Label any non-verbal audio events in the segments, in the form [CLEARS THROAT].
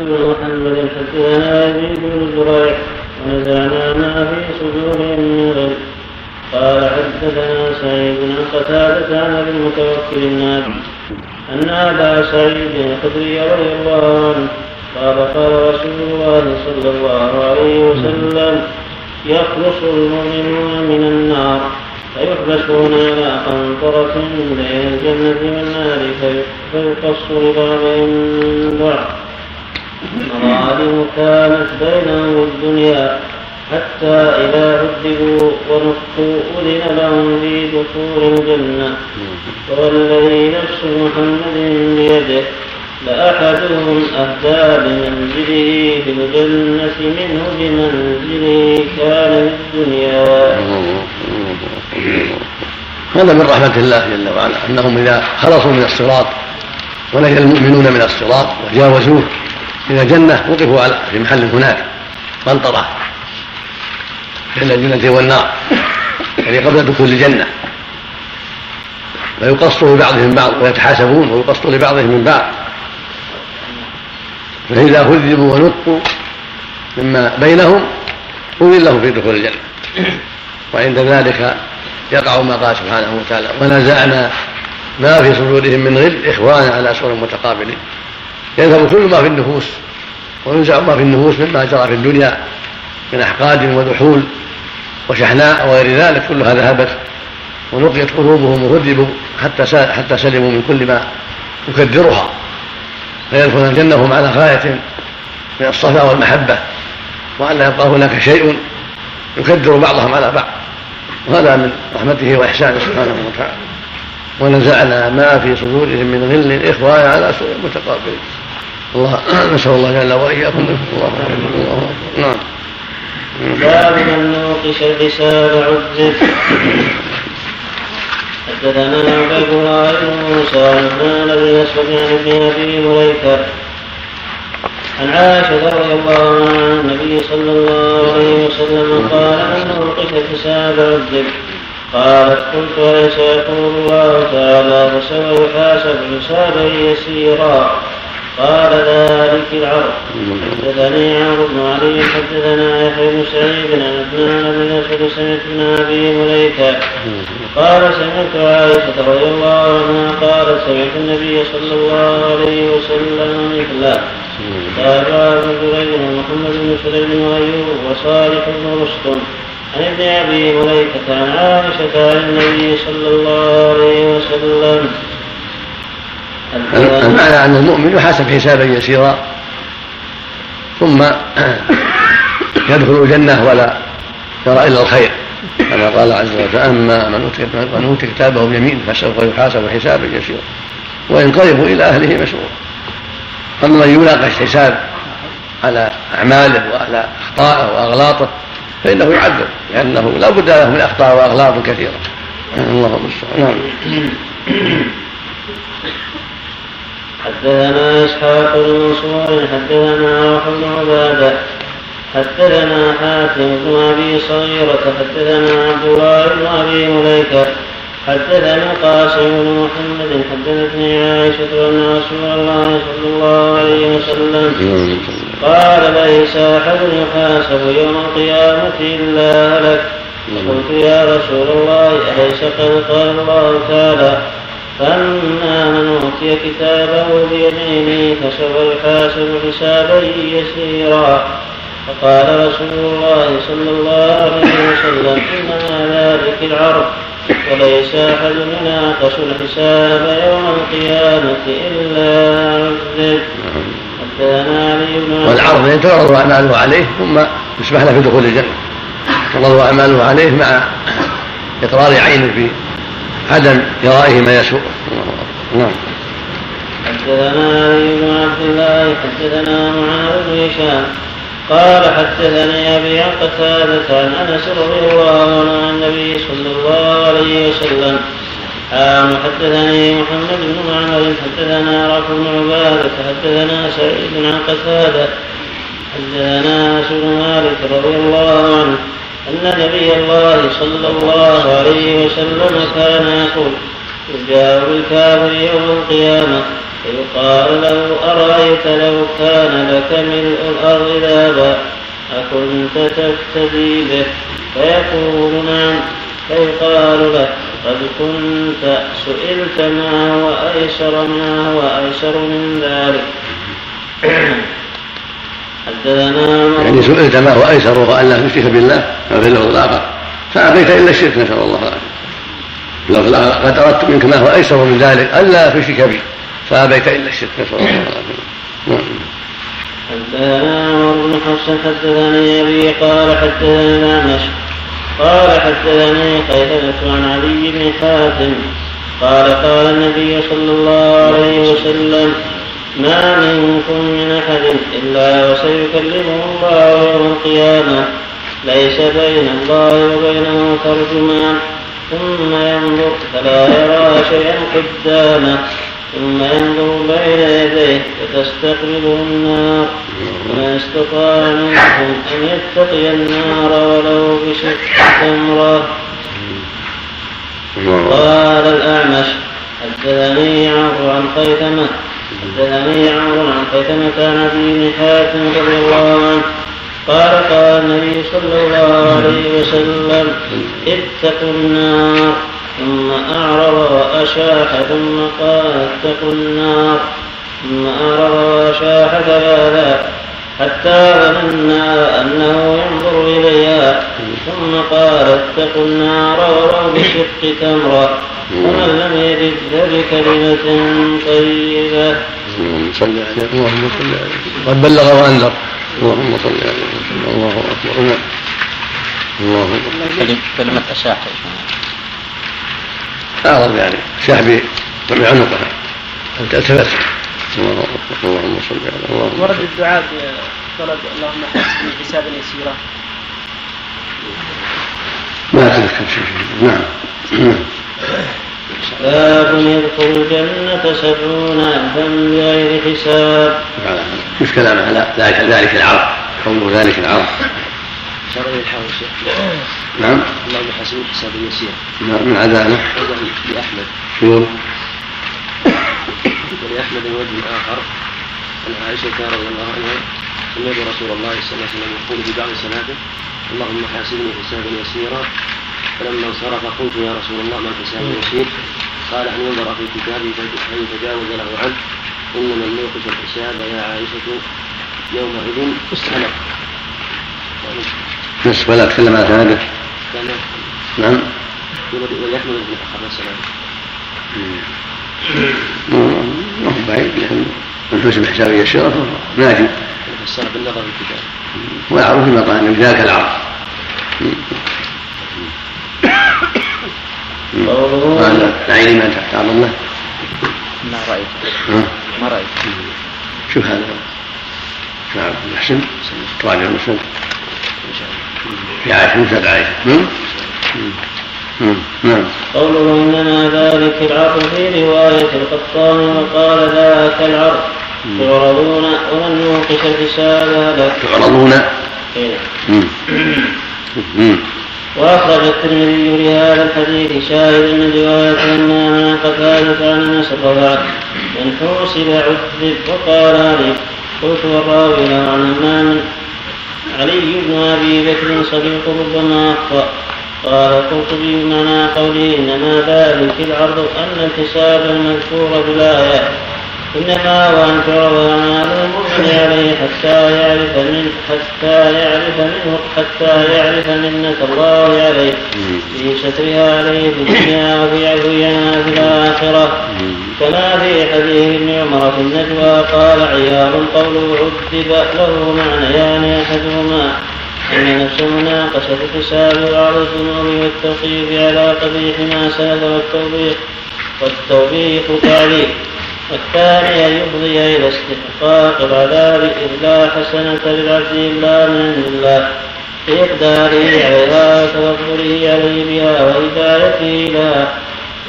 محمد حدثنا يزيد بن زريع ونزعنا ما في صدورهم من غل قال حدثنا سعيد بن قتادة عن ابي المتوكل أن أبا سعيد الخدري رضي الله عنه قال قال رسول الله صلى الله عليه وسلم يخلص المؤمنون من النار فيحبسون على قنطرة بين الجنة والنار فيقص لبعضهم من بعض مظالم كانت بينهم الدنيا حتى إذا هدبوا ونقوا أذن لهم في دخول الجنة. والذي نفس محمد بيده لأحدهم أهدى بمنزله في الجنة منه بمنزله كان في الدنيا. هذا من رحمة الله جل وعلا أنهم إذا خلصوا من الصراط ونجا المؤمنون من الصراط وجاوزوه إلى الجنة وقفوا على في محل هناك. قنطرة بين الجنة والنار يعني قبل دخول الجنة فيقص لبعضهم بعض ويتحاسبون ويقص لبعضهم من بعض. فإذا هذبوا ونطقوا مما بينهم أذن لهم في دخول الجنة. وعند ذلك يقع ما قال سبحانه وتعالى ونزعنا ما في صدورهم من غل إخوانا على سور متقابلين. يذهب كل ما في النفوس وينزع ما في النفوس مما جرى في الدنيا من أحقاد وذحول وشحناء وغير ذلك كلها ذهبت ونقيت قلوبهم وهذبوا حتى حتى سلموا من كل ما يكدرها فيدخلون الجنة وهم على غاية من الصفا والمحبة وأن لا يبقى هناك شيء يكدر بعضهم على بعض. وهذا من رحمته وإحسانه سبحانه وتعالى. ونزعنا ما في صدورهم من غل إخوانا على سوء متقابلين. الله [CLEARS THROAT] نسأل الله جل وإياكم الله الله نعم. باب من نوقش الحساب عذب حدثنا عبيد الله بن موسى عن الذي اسود عن ابن أبي مليكة. عن عائشة رضي الله عنها عن النبي صلى الله عليه وسلم قال من نوقش الحساب عذب قالت قلت أليس يقول الله تعالى فسوف يحاسب حسابا يسيرا. قال ذلك العرض حدثني عمرو بن علي حدثنا يحيى بن سعيد بن عثمان بن اسود سمعت بن أبي مليكة. قال سمعت عائشة رضي الله عنها قالت سمعت النبي صلى الله عليه وسلم مثله. تابع بن جريج ومحمد بن سليم وايوب وصالح بن رستم عن ابن أبي مليكة عن عائشة عن النبي صلى الله عليه وسلم. المعنى أن المؤمن يحاسب حسابا يسيرا ثم يدخل الجنة ولا يرى إلا الخير كما قال عز وجل أما من أوتي كتابه بيمينه فسوف يحاسب حسابا يسيرا وينقلب إلى أهله مسرورا أما من يناقش حساب على أعماله وعلى أخطائه وأغلاطه فإنه يعذب لأنه لا بد له من أخطاء وأغلاط كثيرة. الله المستعان نعم. [CLEARS THROAT] حدثنا إسحاق بن منصور حدثنا روح بن عبادة حدثنا حاتم بن أبي صغيرة حدثنا عبد الله بن أبي مليكة حدثنا القاسم بن محمد حدثتني عائشة أن رسول الله صلى الله عليه وسلم قال ليس أحد يحاسب يوم القيامة إلا هلك. قلت يا رسول الله أليس قد قال الله تعالى فأما من أوتي كتابه بيمينه فسوف يحاسب حسابا يسيرا. فقال رسول الله صلى الله عليه وسلم إنما ذلك العرض وليس أحد يناقش الحساب يوم القيامة إلا عذب. والعرض تعرض أعماله عليه ثم يسمح له في دخول الجنة. تعرض أعماله عليه مع إقرار عينه في عدم جرائه ما يسوء. نعم. حدثنا علي بن عبد الله حدثنا معاذ بن هشام. قال حدثني أبي عن قتادة عن أنس رضي الله عنه عن النبي صلى الله عليه وسلم. قال حدثني محمد بن معمر حدثنا رافع بن عبادة حدثنا سعيد عن قتادة حدثنا أنس بن مالك رضي الله عنه. أن نبي الله صلى الله عليه وسلم كان يقول يجاء بالكافر يوم القيامة فيقال له أرأيت لو كان لك ملء الأرض ذهبا أكنت تفتدي به؟ فيقول نعم. فيقال له قد كنت سئلت ما هو أيسر ما هو أيسر من ذلك؟ [CLEARS THROAT] يعني سئلت ما هو وهو أن لا تشرك بالله ما في له الآخر. فأبيت إلا الشرك نسأل الله العافية. لو قد أردت منك ما هو أيسر من ذلك ألا تشرك بي. فأبيت إلا الشرك نسأل الله العافية. نعم. حدثنا عمر بن حفص حدثني أبي قال حدثني الأعمش قال حدثني خيثمة عن علي بن حاتم قال قال النبي صلى الله عليه وسلم ما منكم من أحد إلا وسيكلمه الله يوم القيامة. ليس بين الله وبينه ترجمان ثم ينظر فلا يرى شيئا قدامه. ثم ينظر بين يديه فتستقبله النار. وما استطاع منكم أن يتقي النار ولو بشق تمرة قال الأعمش حدثني عمرو عن خيثمة حدثني عمرو عن خيثمة عن أبي بن حاتم رضي الله عنه. قال قال النبي صلى الله عليه وسلم اتقوا النار. ثم أعرض وأشاح ثم قال اتقوا النار. ثم أعرض وأشاح ثلاثا حتى ظننا أنه ينظر إليها. ثم قال اتقوا النار ولو بشق تمرة ومن لم يجد فبكلمة طيبة اللهم صل عليه اللهم صل عليه قد بلغ وأنذر. اللهم صل عليه وسلم الله أكبر. الله. أكبر كلمة أشاح أعظم يعني شاح بعنقها أن تلتفت الله أكبر. اللهم صل على الله ورد الدعاء بطلب اللهم حسبني حسابا يسيرا ما أتذكر شيء. نعم. باب يدخل الجنة سبعون ألفا بغير حساب. مش كلام على ذلك ذلك العرض قوله ذلك العرض. شرع الحاول شيخ. نعم. اللهم حسن حسابا يسيرا. نعم من عدالة. لأحمد. شنو؟ ولأحمد وجه آخر عن عائشة رضي الله عنها سمعت رسول الله صلى الله عليه وسلم يقول في بعض صلاته اللهم حاسبني حسابا يسيرا فلما انصرف قلت يا رسول الله ما الحساب يسير. قال أن ينظر في كتابه فيتجاوز له عنه انما الموقف الحساب يا عائشة يومئذ علق نصف ولا تكلم على سنده نعم. وليحمل ابن اخر السلام ما هو بعيد. لأن من حسب حسابه يسيرة ناجي فسر بالنظر في الكتاب. ويعرف فيما قال ذاك العرض. قال نعيم ما تعرض له ما رأيت ما رأيت شوف هذا نعم محسن تراجع مسلم في عائشة مسند عائشة نعم قوله إنما ذلك العرض في رواية القطان وقال ذاك العرض تعرضون ومن يوقف الحساب هلك تعرضون إيه. وأخرج الترمذي لهذا الحديث شاهد من رواية أما عن قتادة عن أنس من حوسب عذب وقال علي قلت والراوي له عن همام علي بن أبي بكر صديق ربما أخطأ. قال القرطبي معنى قوله إنما ذلك العرض أن الحساب المذكور بالآية. إنما تعرض أعمال المؤمن عليه حتى يعرف من حتى يعرف منه حتى يعرف منة الله عليه في سترها عليه في الدنيا وفي عفوها في الآخرة. كما في حديث ابن عمر في النجوى قال عياض قوله عذب له معنيان أحدهما. أن نفس مناقشة الحساب وعرض الذنوب والتوقيف على قبيح ما سلف والتوبيخ والتوبيخ تعليق والثاني أن يفضي إلى استحقاق العذاب إذ لا حسنة للعبد إلا من الله بإقداره عليها وتوكله عليه بها وهدايته لها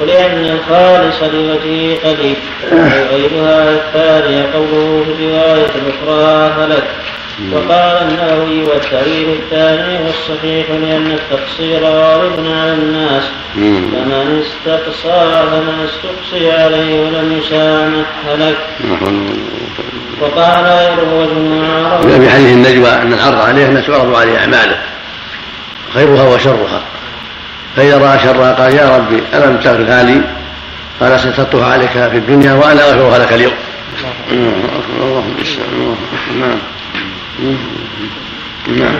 ولأن الخالص لوجهه قليل وغيرها الثانية قوله في الرواية الأخرى هلك. وقال النووي والتأويل الثاني والصحيح لأن التقصير غالب على الناس. فمن استقصى فمن استقصي عليه ولم يسامح هلك وقال غيره وجه في حديث النجوى أن العرض عليه أن تعرض عليه أعماله. خيرها وشرها. فإذا رأى شرها قال يا ربي ألم تغفرها لي قال سترتها عليك في الدنيا وأنا أغفرها لك اليوم. اللهم نعم. نعم.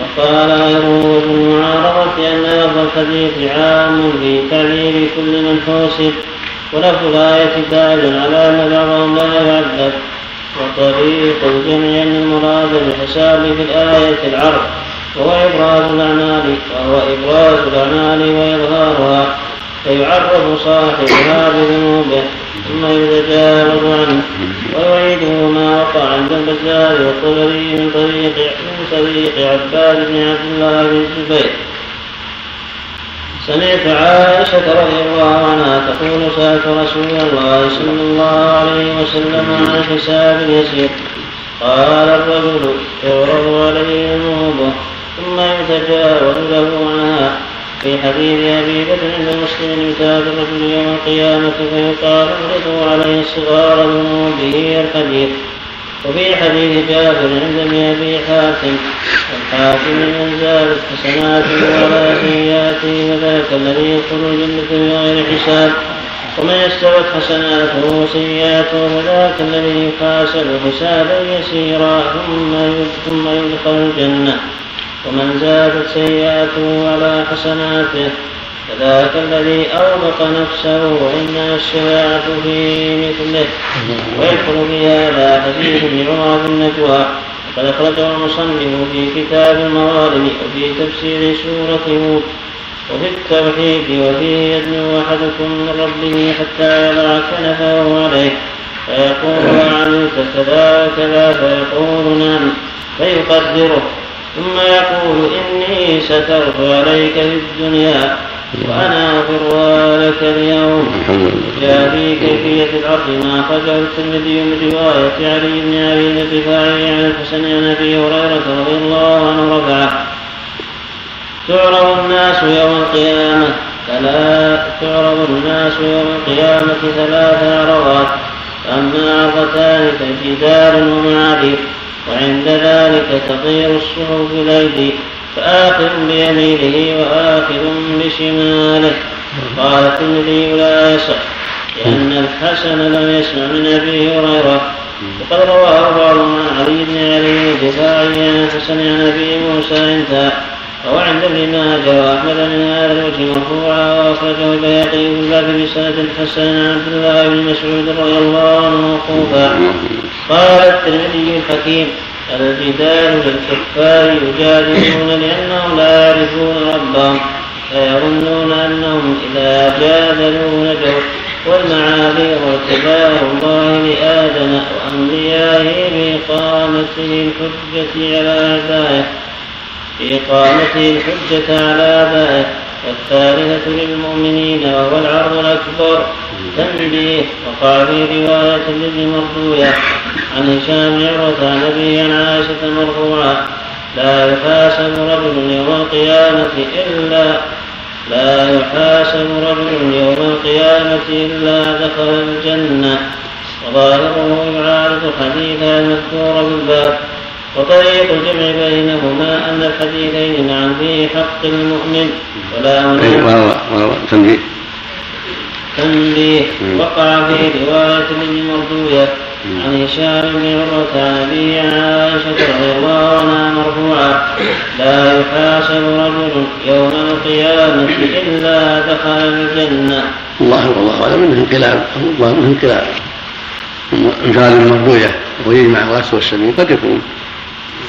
وقال غيره بالمعارضة أن لفظ الحديث عام في تعبير كل من حوسب ولفظ الآية دال على أن بعضهم لا يعذب وطريق أن المراد بالحساب في الآية العرض وهو إبراز الأعمال وهو إبراز الأعمال وإظهارها فيعرف صاحبها بذنوبه. ثم يتجاوز عنه ويعيده ما وقع عند البزار والطبري من طريق من طريق عباد بن عبد الله بن الزبير سمعت عائشة رضي الله عنها تقول سألت رسول الله صلى الله عليه وسلم عن حساب يسير قال الرجل يعرض عليه ذنوبه ثم يتجاوز له عنها في حديث أبي بكر عند مسلم يتاب الرجل يوم القيامة فيقال اعرضوا عليه صغار ذنوبه الحديث. وفي حديث جابر عند ابن أبي حاتم الحاكم من زادت حسناته ولا سيئاته فذاك الذي يدخل الجنه بغير حساب. ومن استوت حسناته وسيئاته فذاك الذي يحاسب حسابا يسيرا ثم يدخل الجنة. ومن زادت سيئاته على حسناته فذاك الذي أوبق نفسه وإن الشفاعة في مثله. ويدخل في هذا حديث ابن عمر في النجوى وقد أخرجه المصنف في كتاب المظالم وفي تفسير سورة هود وفي التوحيد وفيه يدنو أحدكم من ربه حتى يضع كنفه عليه. فيقول وعملت كذا وكذا فيقول نعم. فيقدره. ثم يقول إني سترت عليك في الدنيا وأنا أغفرها لك اليوم جاء في كيفية العرض ما أخرجه الترمذي من رواية علي بن أبي الرفاعي عن الحسن عن أبي هريرة رضي الله عنه رفعه. تعرض الناس يوم القيامة ثلاث تعرض الناس يوم القيامة ثلاث عرضات أما عرضتان فجدال ومعابر وعند ذلك تطير الصحف الأيدي فآخذ بيمينه وآخذ بشماله. قال الترمذي لا يصح لأن الحسن لم يسمع من أبي هريرة. وقد رواه بعض عن علي بن علي الدفاعي عن الحسن عن أبي موسى انتهى عند ابن ماجه وأحمد من هذا الوجه مرفوعا وأخرجه البيهقي في الباب الحسن عن عبد الله بن مسعود رضي الله عنه موقوفا قال الترمذي الحكيم الجدال للكفار يجادلون لأنهم لا يعرفون ربهم فيظنون أنهم إذا جادلوا نجوا والمعاذير اعتبار الله لآدم وأنبيائه بإقامته الحجة على عباده بإقامته الحجة على آبائه والثالثة للمؤمنين وهو العرض الأكبر. تنبيه وقع في رواية لابن مردوية عن هشام عروة عن أبي عن عائشة مرفوعة. لا يحاسب رجل يوم القيامة إلا لا يحاسب رجل يوم القيامة إلا دخل الجنة. وظاهره يعارض حديث المذكور بالباب. وطريق الجمع بينهما أن الحديثين معا في حق المؤمن ولا وهو تنبيه؟ تنبيه. وقع في رواية ابن مردوية عن هشام بن عروة عن أبي عائشة رضي الله عنها مرفوعا لا يحاسب رجل يوم القيامة إلا دخل الجنة. الله والله أعلم أنه انقلاب. الله أنه انقلاب. انقلاب مردوية ويجمع الرأس والسمين قد يكون.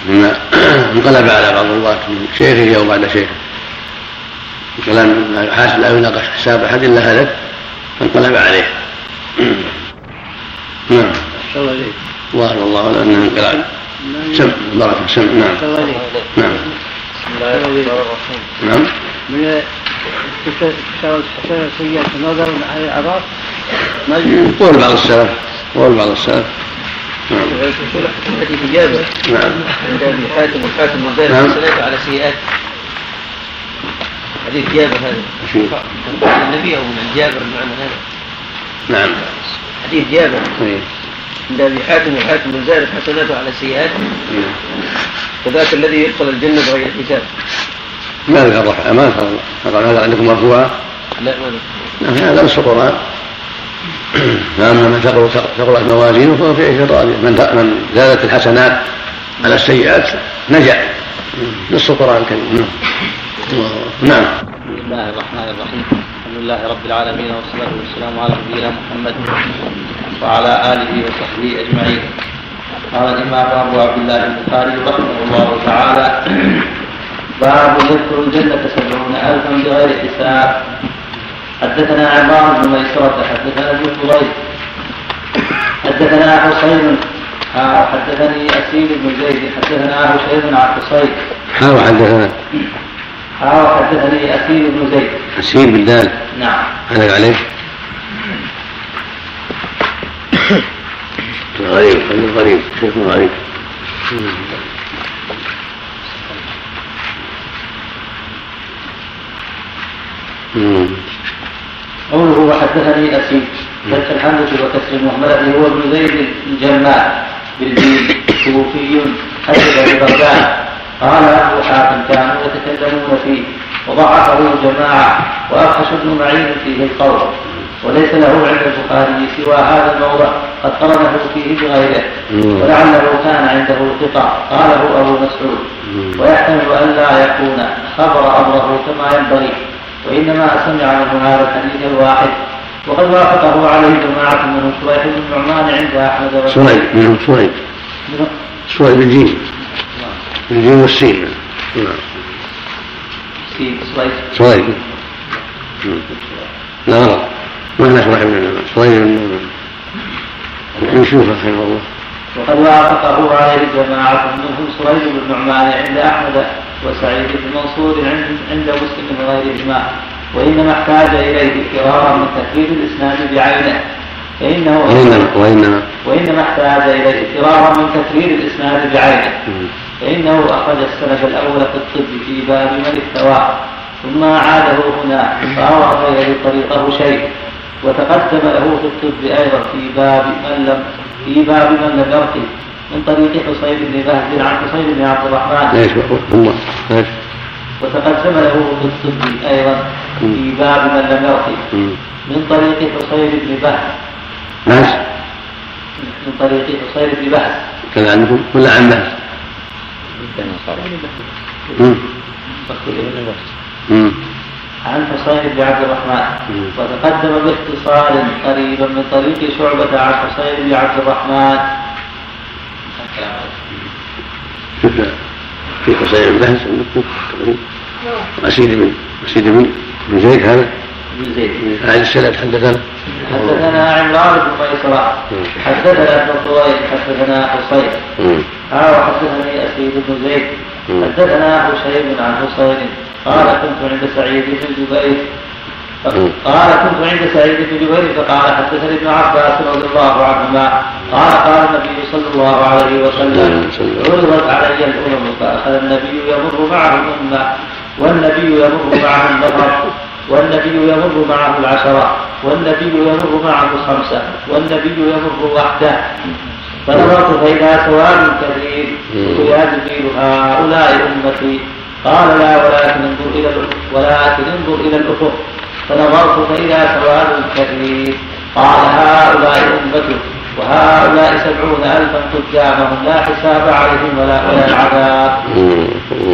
مما انقلب على بعض الرواة من شيخه أو بعد شيخه. كلام حاسب لا يناقش حساب أحد إلا هلك فانقلب عليه. [CLEARS THROAT] نعم. الله الله اعلم انه انقلاب سم بركه سم نعم. نعم بسم الله الرحمن الرحيم نعم. من حسنة سيئة نظر على العراق قول بعض السلف. قول بعض السلف. حديث جابر نعم عند ابي حاتم والحاتم والبيهقي نعم. على سيئات حديث جابر هذا؟ عن النبي أو من جابر المعنى هذا نعم حديث جابر إيه. عند ابي حاتم والحاتم والزارف حسناته على سيئات إيه. وذاك الذي يدخل الجنه بغير حساب ما ذكر ما ذكر هذا عندكم مرفوعا لا ما ذكر. نعم هذا نص القرآن فأما من ثقلت موازينه فهو في عيشة راضية من من زادت الحسنات على السيئات نجا. نص القرآن الكريم. نعم. نعم. بسم الله الرحمن الرحيم. الحمد لله رب العالمين والصلاة والسلام على نبينا محمد وعلى آله وصحبه أجمعين. قال الإمام أبو عبد الله البخاري رحمه الله تعالى باب يدخل الجنة سبعون ألفا بغير حساب. حدثنا عمران بن ميسرة حدثنا ابن فضيل حدثنا حسين آه، حدثني أسيد بن زيد حدثنا هشيم عن حصين ها وحدثنا. آه، حدثني أسيد بن زيد. أسير بالدال نعم. هذا عليه غريب غريب. شيخ غريب. مم. قوله وحدثني أسيد فتح الحمد وكسر المهملة هو ابن زيد الجماع بالجيم كوفي حدث ببغداد قال أبو حاتم كانوا يتكلمون فيه وضعفه جماعة وأفحش ابن معين فيه القول. وليس له عند البخاري سوى هذا الموضع قد قرنه فيه بغيره. ولعله كان عنده ثقة قاله أبو مسعود. ويحتمل أن لا يكون خبر أمره كما ينبغي. وإنما سمع منه هذا الحديث الواحد. وقد وافقه عليه جماعة منهم سريج بن النعمان عند أحمد وسعيد سريج منهم سريج سريج بالجيم بالجيم والسين. نعم. سريج سريج مم. لا غلط ما هنا شريح بن النعمان سريج بن النعمان نشوفه رحمه الله. وقد وافقه عليه جماعة منهم سويد بن النعمان عند أحمد. وسعيد بن منصور عند مسلم وغيرهما وإنما احتاج إليه فرارا من تكفير الإسناد بعينه. فإنه وإنما وإنما وإنما احتاج إليه فرارا من تكفير الإسناد بعينه. فإنه أخرج السند الأول في الطب في باب من افتوى ثم أعاده هنا فأورد إليه طريقه شيء. وتقدم له في الطب أيضا في باب من لم في باب من لم يرقي من طريق حصين بن بهز عن حصين بن عبد الرحمن. إيش ثم إيش؟ وتقدم له في الطب أيضا في باب من لم يرقي. من طريق حصين بن بهز ناس من طريق حصين بن بهز كان عندكم؟ ولا عن. مم. عن حسين بن عبد الرحمن. وتقدم باختصار قريبا من طريق شعبة عن حسين بن عبد الرحمن. شفنا في قصير البحث عندكم أسيد بن أسيد بن بن زيد هذا؟ بن زيد عن السند حدثنا. حدثنا عمران بن ميسرة حدثنا ابن طويل حدثنا حسين مم. قال وحدثني أسيد بن زيد. حدثنا هشيم عن حسين. قال كنت عند سعيد بن جبير. قال كنت عند سعيد بن جبير فقال حدثني ابن عباس رضي الله عنهما قال قال النبي صلى الله عليه وسلم عرضت علي الأمم فأخذ النبي يمر معه الأمة والنبي يمر معه النفر والنبي يمر معه العشرة والنبي يمر معه الخمسة والنبي يمر وحده. فنظرت فإذا سواد كثير قلت يا جبريل هؤلاء أمتي. قال لا ولكن انظر إلى ولكن انظر إلى الأفق. فنظرت فإذا سواد كثير قال هؤلاء أمتك وهؤلاء سبعون ألفا قدامهم لا حساب عليهم ولا ولا العذاب.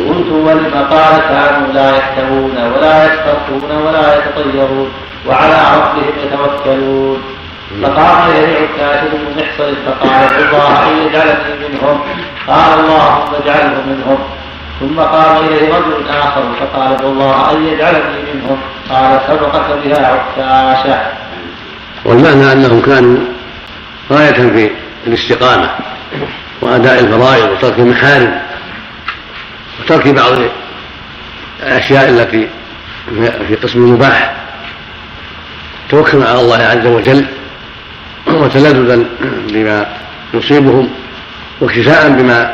قلت ولم قال كانوا لا يحتوون ولا يسترقون ولا يتطيرون وعلى ربهم يتوكلون. فقام إليه عكاشة بن محصن فقال الله أن يجعلني منهم. قال اللهم اجعله منهم. ثم قام إليه رجل آخر فقال الله أن يجعلني منهم. قال سبقك بها عكاشة. والمعنى أنهم كانوا غاية في الاستقامة وأداء الفرائض وترك المحارم وترك بعض الأشياء التي في قسم المباح. توكلوا على الله عز وجل وتلذذا بما يصيبهم واكتفاء بما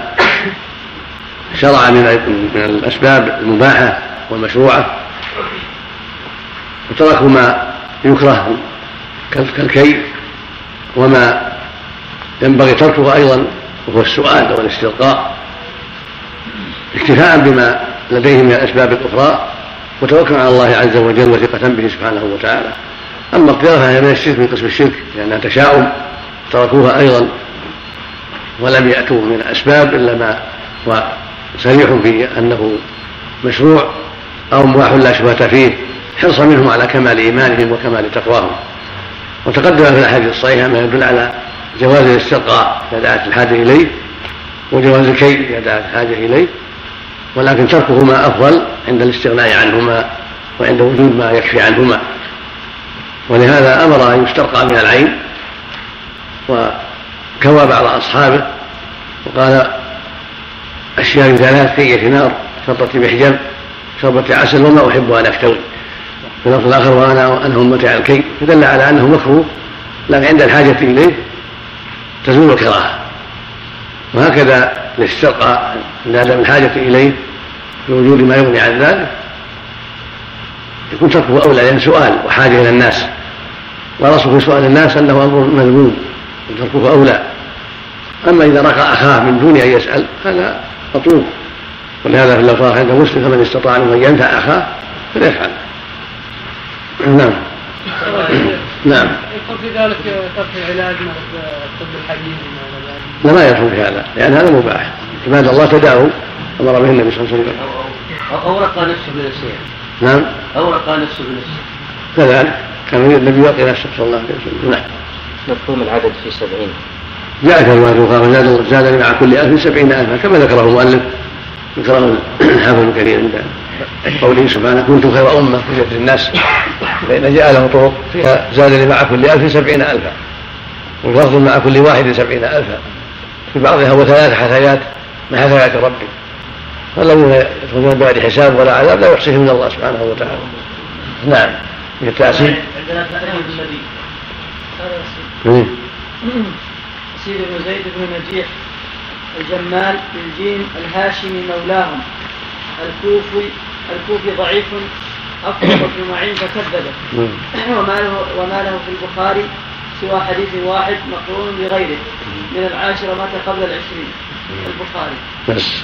شرع من من الأسباب المباحة والمشروعة وتركوا ما يكره كالكي وما ينبغي تركه أيضا وهو السؤال والاستلقاء اكتفاء بما لديهم من الأسباب الأخرى وتوكل على الله عز وجل وثقة به سبحانه وتعالى. أما القراءة فهي من الشرك من قسم الشرك لأنها تشاؤم. تركوها أيضا ولم يأتوا من الأسباب إلا ما صريح في أنه مشروع أو مباح لا شبهة فيه حرصا منهم على كمال إيمانهم وكمال تقواهم. وتقدم في الأحاديث الصحيحة ما يدل على جواز الاسترقاء إذا دعت الحاجة إليه وجواز الكي إذا دعت الحاجة إليه ولكن تركهما أفضل عند الاستغناء عنهما وعند وجود ما يكفي عنهما. ولهذا أمر أن يسترقى من العين وكوى بعض أصحابه وقال أشياء ثلاث كية نار شربة محجب شربة عسل وما أحب أن أكتوي في اللفظ الآخر وأنا أنه متع الكي فدل على أنه مكروه لكن عند الحاجة إليه تزول الكراهة. وهكذا الاسترقاء عند عدم الحاجة إليه بوجود ما يغني عن ذلك يكون تركه أولى لأن سؤال وحاجة إلى الناس. ورسول في سؤال الناس أنه أمر مذموم وتركه أولى. أما إذا رقى أخاه من دون أن يسأل هذا مطلوب ولهذا في اللفظ عند مسلم فمن استطاع أن ينفع أخاه فليفعل. نعم. نعم. يدخل في ذلك ترك العلاج مرض الطب الحديث لا ما يدخل في هذا لأن هذا مباح. عباد الله تداووا أمر به النبي صلى الله عليه وسلم. أو رقى نفسه بنفسه. نعم. أو رقى نفسه بنفسه. كذلك كان النبي يقي نفسه صلى الله عليه وسلم. نعم. مفهوم العدد في سبعين. جاء في رواية أخرى زاد زادني مع كل ألف سبعين ألفا كما ذكره المؤلف. ذكره الحافظ الكريم عند قوله سبحانه كنت خير أمة في الناس فإن جاء له طرق فيها زادني مع كل ألف سبعين ألفا ولفظ مع كل واحد سبعين ألفا. في بعضها وثلاث حثيات مع حثيات ربي. فالذين يدخلون بغير حساب ولا عذاب لا يحصيهم من الله سبحانه وتعالى. نعم. من التأسيس عندنا [CLEARS THROAT] سيد بن زيد بن نجيح الجمال بالجيم الهاشمي مولاهم. الكوفي الكوفي ضعيف أفضل بن معين فكذبه. وما له وما له في البخاري سوى حديث واحد مقرون بغيره. من العاشرة مات قبل العشرين. البخاري. بس.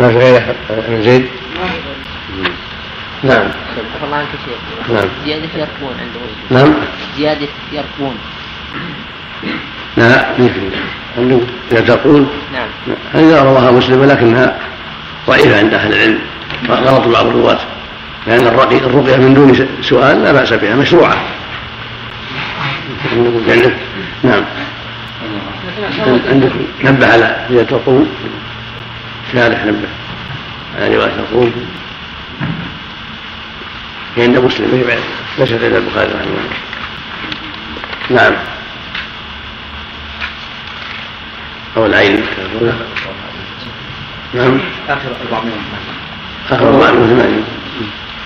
ما في غيره؟ من زيد؟ ما في غيره. نعم. عفى الله عنك شيخ. نعم. زيادة يركبون عند مسلم نعم. زيادة يركبون. لا ما في عنده إذا تقول نعم. هذه رواها مسلم ولكنها ضعيفة عند أهل العلم غلط بعض الرواة. لأن الرقي الرقية من دون سؤال لا بأس بها مشروعة. نعم. عندك نبه على إذا تقول شارح نبه على رواية تقول. عند مسلم هي ليست عند البخاري رحمه الله. نعم. أو العين. نعم. آخر أربع منهم. آخر أربع من ثمانية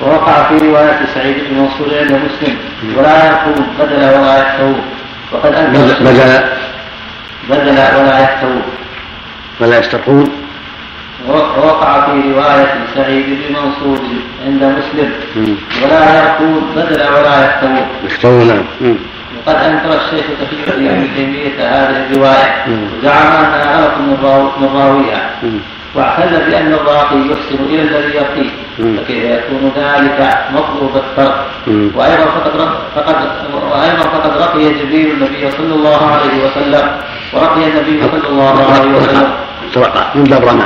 ووقع في رواية سعيد بن منصور عند مسلم ولا يقول بدل ولا يحتوي وقد أنكر بدل بدل ولا يحتوي ولا يسترقون ووقع في رواية سعيد بن منصور عند مسلم ولا يقول بدل ولا يحتوي يحتوون نعم. وقد أنكر الشيخ تقي الدين ابن تيمية هذه الرواية. وزعم انها غلط من راو- من راويها مم. واعتذر بأن الراقي يحسن إلى الذي يقيه مم. فكيف يكون ذلك مطلوب الترك. وأيضا فقد فقد وأيضا فقد رقي جبريل النبي صلى الله عليه وسلم ورقي النبي صلى الله عليه وسلم رقى من باب رمى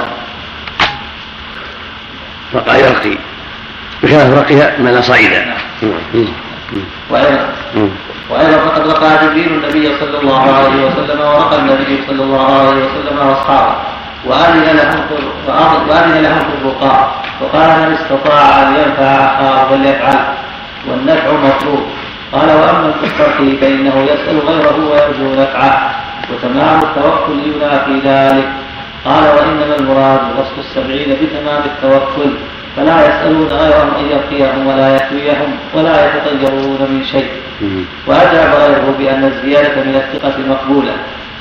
رقى يرقي بخلاف رقي من صعيدا. مم. وأيضا مم. وأيضا فقد رقى جبريل النبي صلى الله عليه وسلم ورقى النبي صلى الله عليه وسلم واصحابه وأذن لهم وأذن لهم في الرقاء وقال من استطاع أن ينفع أخاه فليفعل والنفع مطلوب قال وأما في الترك فإنه يسأل غيره ويرجو نفعه وتمام التوكل ينافي ذلك قال وإنما المراد وصف السبعين بتمام التوكل فلا يسألون غيرهم إن يرقيهم ولا يكويهم ولا يتطيرون من شيء. وأجاب غيره بأن الزيادة من الثقة مقبولة.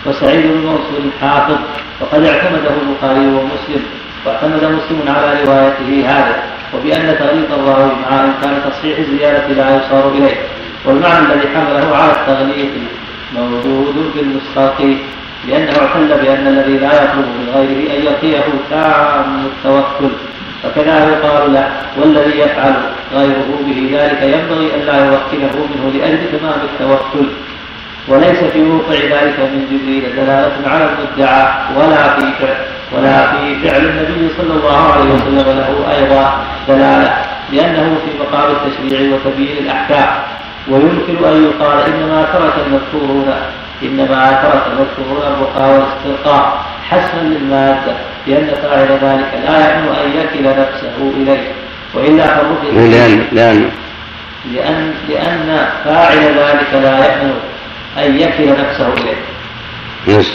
وسعيد بن منصور حافظ. وقد اعتمده البخاري ومسلم. واعتمد مسلم على روايته هذا. وبأن تغليط الراوي مع إمكان تصحيح الزيادة لا يصار إليه. والمعنى الذي حمله على التغليط موجود في النسخة. لأنه اعتل بأن الذي لا يطلب من غيره أن يعطيه تام التوكل. فكذا يقال له والذي يفعل غيره به ذلك ينبغي أن لا يوكله منه لأجل تمام التوكل. وليس في وقوع ذلك من جبريل دلالة على المدعى ولا في فعل ولا في فعل النبي صلى الله عليه وسلم له أيضا دلالة لأنه في مقام التشريع وتبيين الأحكام. ويمكن أن يقال إنما ترك المذكورون إنما ترك المذكورون الرقى والاسترقاء حسنا للمادة لأن فاعل ذلك لا يأمن أن يكل نفسه إليه. وإلا فالرقي لأن لأن لأن لأن فاعل ذلك لا يأمن أن يكل نفسه إليه. يس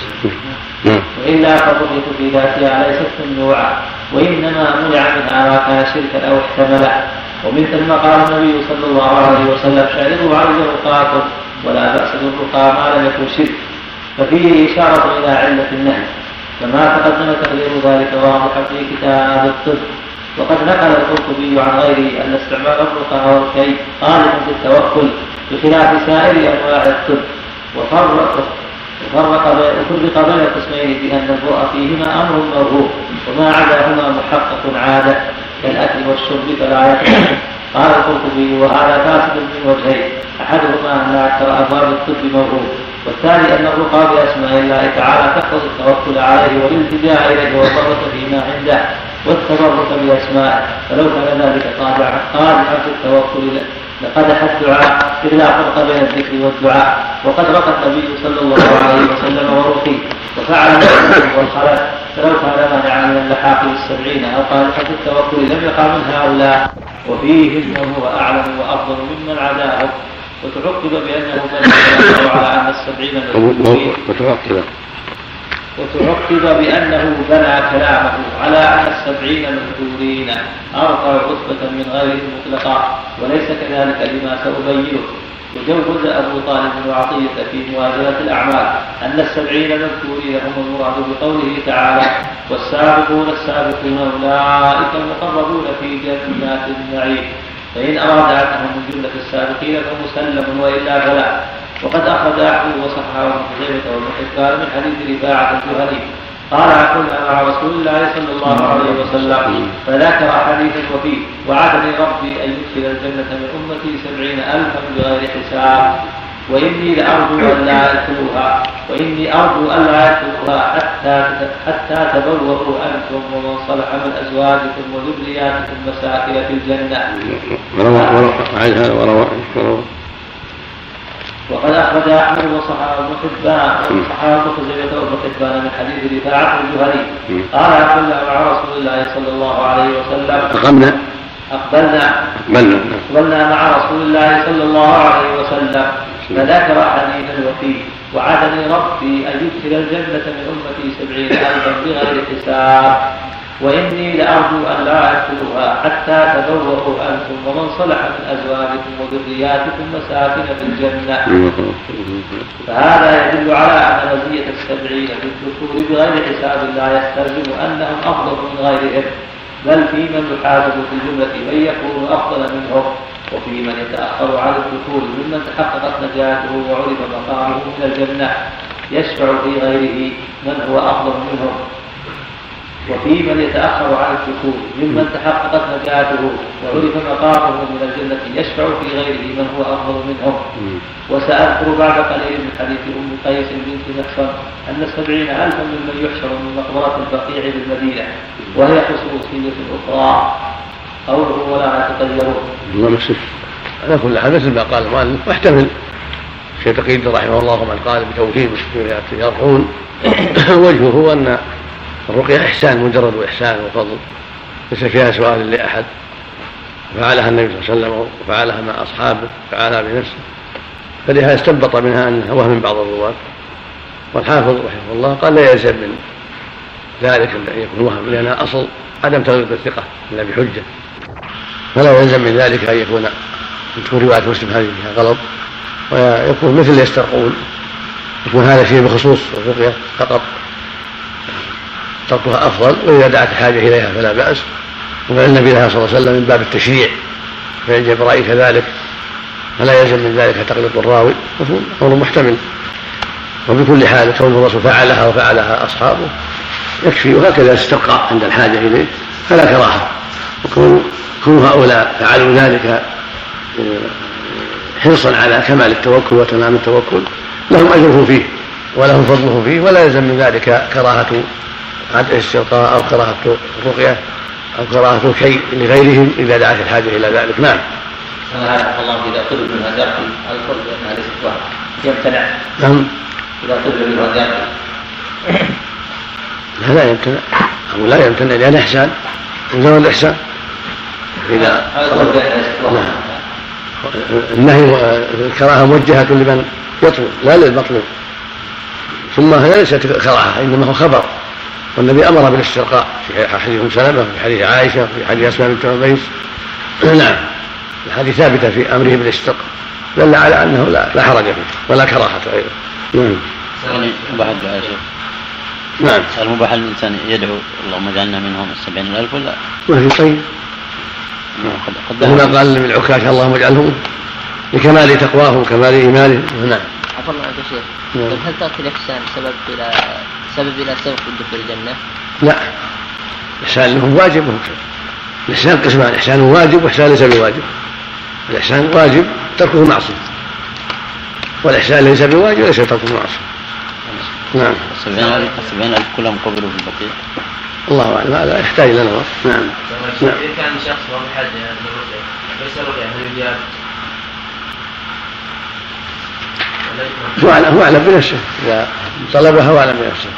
نعم. وإلا فالرؤية في ذاتها ليست ممنوعة وإنما منع منها ما كان شركا أو احتمله ومن ثم قال النبي صلى الله عليه وسلم شاهدوا على رقاكم ولا بأس بالرقى ما لم يكن شرك. ففيه إشارة إلى علة النهي. كما تقدم تقرير ذلك واضحا في كتاب الطب. وقد نقل القرطبي عن غيره أن استعمال الرقى والكي غالب في التوكل بخلاف سائر أنواع الطب. وفرق وفرق وفرق بين القسمين بأن الرؤى فيهما أمر موهوب وما عداهما محقق عادة. كالأكل والشرب فلا يقع قال القرطبي وهذا فاسد من وجهين. أحدهما أن أكثر أبواب الطب موهوب والثاني أن الرقى بأسماء الله تعالى تقتضي التوكل عليه والالتجاء إليه والضرة فيما عنده والتبرك بأسمائه. فلو كان ذلك قادعا قادعا في التوكل لقدح الدعاء إذ لا فرق بين الذكر والدعاء. وقد رقى النبي صلى الله عليه وسلم ورقي وفعل والخلف فلو كان مانعا من اللحاق بالسبعين أو قادحا في التوكل لم يقع من هؤلاء وفيه من هو أعلم وأفضل ممن عداه. وتعقب بأنه بل على أن السبعين وتعقب وتعقب بأنه بنى كلامه على أن السبعين المذكورين أرفع رتبة من غير مطلقة وليس كذلك لما سأبينه. وجوز أبو طالب وعطية في موازنة الأعمال أن السبعين المذكورين هم المراد بقوله تعالى والسابقون السابقون أولئك المقربون في جنات النعيم فإن أراد أنهم من جملة السابقين فمسلم وإلا فلا وقد أخرج أحمد وصححه ابن خزيمة وابن من حديث رفاعة الجهني. قال كنا مع رسول الله صلى الله عليه وسلم فذكر حديثا وفيه وعدني ربي أن يدخل الجنة من أمتي سبعين ألفا بغير حساب. وإني لأرجو أن لا يدخلوها وإني أرجو أن لا يدخلوها حتى حتى تبوأوا أنتم ومن صلح من أزواجكم وذرياتكم مساكن في الجنة. وروى وروى وقد أخرج أحمد وصححه ابن حبان وصححه ابن خزيمة وابن حبان من حديث رفاعة الجهني قال كنا مع رسول الله صلى الله عليه وسلم أقمنا. أقبلنا. أقبلنا. أقبلنا مع رسول الله صلى الله عليه وسلم. فذكر حديثا وفيه وعدني ربي أن يدخل الجنة من أمتي سبعين ألفا بغير حساب وإني لأرجو أن لا أدخلها حتى تبوأوا أنتم ومن صلح من أزواجكم وذرياتكم مساكن في الجنة. فهذا يدل على أن مزية السبعين في الذكور بغير حساب لا يستلزم أنهم أفضل من غيرهم بل في من يحاسب في الجملة من يكون أفضل منهم. وفي من يتأخر عن الدخول ممن تحققت نجاته وعرف مقامه من الجنة يشفع في غيره من هو أفضل منهم. وفي من يتأخر عن الدخول ممن تحققت نجاته وعرف مقامه من الجنة يشفع في غيره من هو أفضل منهم. وسأذكر بعد قليل من حديث أم قيس بنت محصن أن السبعين ألفا ممن يحشر من مقبرة البقيع بالمدينة وهي خصوصية أخرى. قوله ولا يتطيرون. الله مسك على كل حال مثل ما قال المؤلف واحتمل. شيخ تقي رحمه الله من قال بتوكيد يرحون. [COUGHS] وجهه هو أن الرقية إحسان مجرد إحسان وفضل. ليس فيها سؤال لأحد. فعلها النبي صلى الله عليه وسلم وفعلها مع أصحابه فعلها بنفسه. فلهذا استنبط منها أنها وهم بعض الرواة. والحافظ رحمه الله قال لا يلزم من ذلك أن يكون وهم لأنها أصل عدم تغليظ الثقة إلا بحجة. فلا يلزم من ذلك أن يكون تكون رواية مسلم هذه فيها غلط. ويكون مثل يسترقون. يكون هذا شيء بخصوص الرقية فقط. تركها أفضل. وإذا دعت الحاجة إليها فلا بأس. وفعل النبي صلى الله عليه وسلم من باب التشريع فإن جبرائيل كذلك فلا يلزم من ذلك تقليد الراوي. أمر محتمل. وبكل حال كون الرسول فعلها وفعلها أصحابه يكفي. وهكذا استبقى عند الحاجة إليه. فلا كراهة. كون هؤلاء فعلوا ذلك آه، حرصا على كمال التوكل وتمام التوكل. لهم أجرهم فيه ولهم فضله فيه ولا يلزم من ذلك كراهة عدم الاستلقاء أو كراهة الرقية أو كراهة شيء لغيرهم إذا دعت الحاجة إلى ذلك. نعم. هذا الله إذا طلب منها ذاكر الفرد بأنها ليست واحدة يمتنع. نعم. إذا طلب منها ذاكر لا لا يمتنع. أو لا يمتنع لأن إحسان. من زمن الإحسان. إذا نعم. النهي الكراهة موجهة لمن يطلب لا للمطلوب. ثم هي ليست كراهة إنما هو خبر. والنبي أمر بالاسترقاء. في حديث أم سلمة في حديث عائشة في حديث أسماء بنت عميس [CLEARS THROAT] نعم. الحديث ثابتة في أمره بالاسترقاء. دل على أنه لا, لا حرج فيه ولا كراهة أيضا. نعم. شيخ نعم. هل مباح الإنسان يدعو اللهم اجعلنا منهم السبعين الألف ولا؟ ما في طيب هنا قال بالعكاش اللهم اجعلهم لكمال تقواه وكمال إيمانه نعم. عفوا الله عنك شيخ. نعم. طيب هل ترك الإحسان سبب إلى سبب إلى سبق الدخول الجنة؟ لا. الإحسان له واجب الإحسان قسمان إحسان واجب وإحسان ليس بواجب. الإحسان واجب تركه معصية. والإحسان ليس بواجب ليس تركه معصية. نعم. السبعين ألف كلهم قبلوا في البقيع. الله أعلم. هذا يحتاج إلى نظر. نعم. نعم. إذا كان شخص ليس رقية هل يجاب هو أعلم هو أعلم بنفسه. إذا طلبها هو أعلم بنفسه.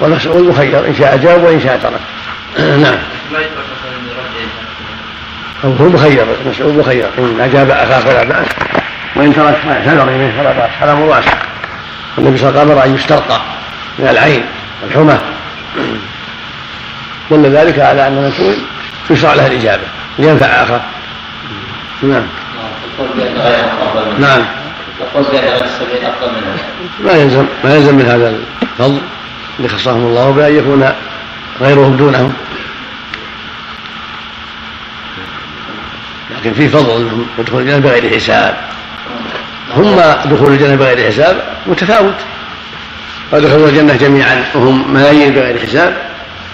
والمسؤول مخير إن شاء جاوب وإن شاء ترك. [CLEARS THROAT] نعم. هو مخير المسؤول مخير. إن أجاب أخاه فلا بأس. وإن ترك ما اعتذر إليه فلا بأس. هذا أمر واسع النبي صلى الله عليه وسلم أمر أن يسترقى من العين والحمى. دل ذلك على أن المسؤول يشرع له الإجابة لينفع أخاه نعم. نعم. ما يلزم ما يلزم من هذا الفضل اللي خصهم الله بأن يكون غيرهم دونهم. لكن في فضل أنهم يدخلون الجنة بغير حساب. هم دخول الجنة بغير حساب متفاوت. ودخلوا الجنة جميعا وهم ملايين بغير حساب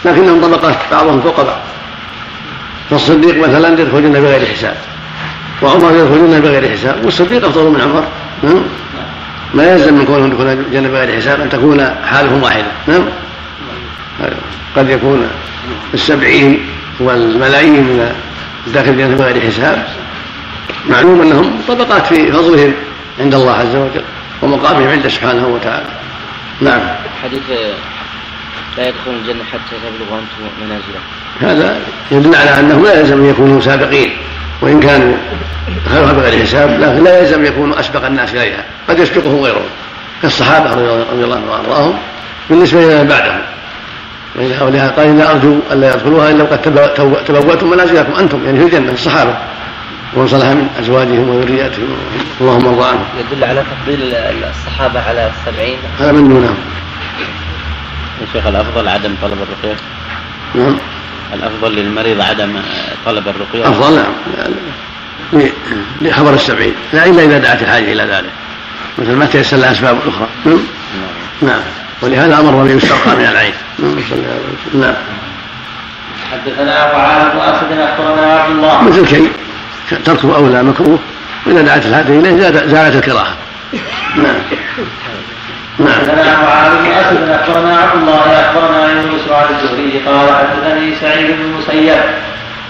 لكنهم طبقات بعضهم فوق بعض. فالصديق مثلا يدخل الجنة بغير حساب وعمر يدخل الجنة بغير حساب والصديق أفضل من عمر. نعم؟ ما يلزم من كونهم يدخلون الجنة بغير حساب أن تكون حالهم واحدة. نعم؟ قد يكون السبعين والملايين من داخل الجنة بغير حساب معلوم أنهم طبقات في فضلهم. عند الله عز وجل ومقامهم عنده سبحانه وتعالى. نعم. حديث لا يدخلون الجنة حتى تبلغوا أنتم منازلهم هذا يدل على أنهم لا يلزم أن يكونوا سابقين وإن كانوا دخلوها بغير حساب لكن لا يلزم أن يكونوا أسبق الناس إليها. قد يسبقهم غيرهم. كالصحابة رضي الله عنهم بالنسبة إلى بعدهم. ولهذا قال إلا أرجو ألا يدخلوها إلا وقد تبوأتم منازلكم أنتم. يعني في الجنة الصحابة. ومن صلح من أزواجهم وذرياتهم. اللهم ارضى عنهم. يدل على تفضيل الصحابة على السبعين. هذا من دونهم. يا شيخ الأفضل عدم طلب الرقية. نعم. الأفضل للمريض عدم طلب الرقية. أفضل؟ نعم لخبر السبعين. لا إلا إذا دعت الحاجة إلى ذلك. مثل ما تيسر لها أسباب أخرى نعم. نعم. ولهذا أمر بان يسترقى من العين. نعم حدثنا أبو عامر واسد أخبرنا عبد الله. مثل شيء تركه اولى مكروه واذا دعت الحاجة إليه زالت الكراهة. نعم. نعم. حدثنا ابو عامر واسد اخبرنا عبد الله اخبرنا يونس عن الزهري قال حدثني سعيد بن المسيب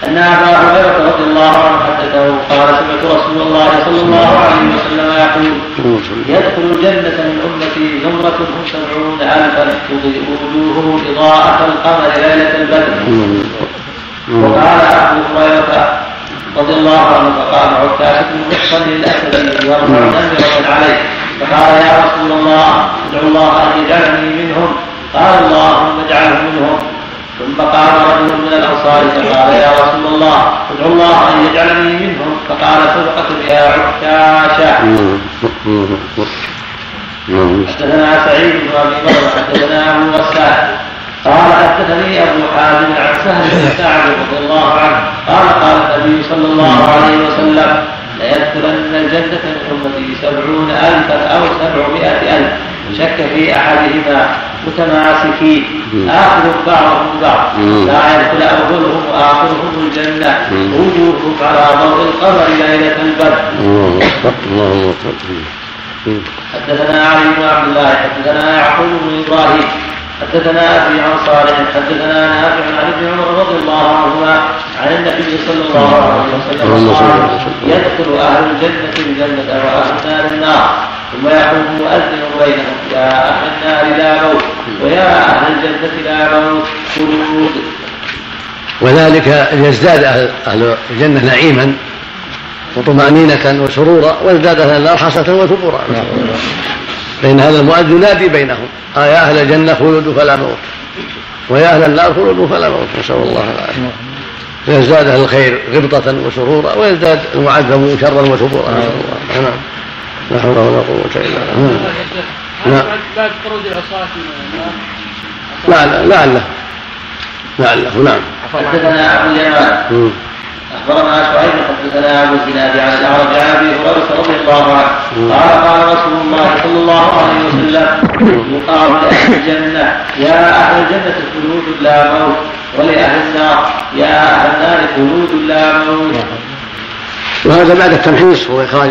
أن أبا هريرة رضي الله عنه حدثه قال سمعت رسول الله صلى الله عليه وسلم يقول يدخل الجنة من أمتي زمرة هم سبعون ألفا تضيء وجوههم إضاءة القمر ليلة البدر. وقال أبو هريرة رضي الله عنه فقال عكاشة بن محصن الأسدي يرفع نمرة عليه. فقال يا رسول الله ادعو الله أن يجعلني منهم. قال اللهم اجعله منهم. ثم قال رجل من الأنصار فقال يا رسول الله ادعو الله أن يجعلني منهم. فقال سبقت بها عكاشة. حدثنا سعيد بن أبي بكر حدثنا أبو غسان قال حدثني أبو حازم عن سهل بن سعد رضي الله عنه قال قال النبي صلى الله عليه وسلم ليدخلن الجنة من أمتي سبعون ألفا أو سبعمائة ألف شك في أحدهما متماسكين. آخر بعضهم بعض. لا يدخل أولهم وآخرهم الجنة. وجوههم على ضوء القمر ليلة البدر. الله أكبر. حدثنا علي بن عبد الله حدثنا يعقوب بن إبراهيم حدثنا أبي عن صالح حدثنا نافع عن ابن عمر رضي الله عنهما عن النبي صلى الله عليه وسلم قال يدخل أهل الجنة الجنة وأهل النار النار ثم يقول مؤذن بينهم يا أهل النار لا موت ويا أهل الجنة لا موت خلود. وذلك ليزداد أهل الجنة نعيما وطمأنينة وسرورا وازداد أهل النار حسرة وثبورا. فإن هذا المؤذن ينادي بينهم. آه يا أهل الجنة خلود فلا موت. ويا أهل النار خلود فلا موت. نسأل الله العافية. فيزداد أهل الخير غبطة وسرورا ويزداد المعذب شرا وثبورا. نسأل الله نعم. لا حول ولا قوة إلا بالله. نعم. بعد خروج العصاة لعله لعله. لعله. نعم. حدثنا أبو اليمان أخبرنا شعيب حدثنا ابو الزناد عن الأعرج عن أبي هريرة رضي الله عنه. قال قال رسول الله صلى الله عليه وسلم يقال لأهل الجنة يا أهل الجنة خلود لا موت ولأهل النار يا أهل النار خلود لا موت. وهذا بعد التمحيص واخراج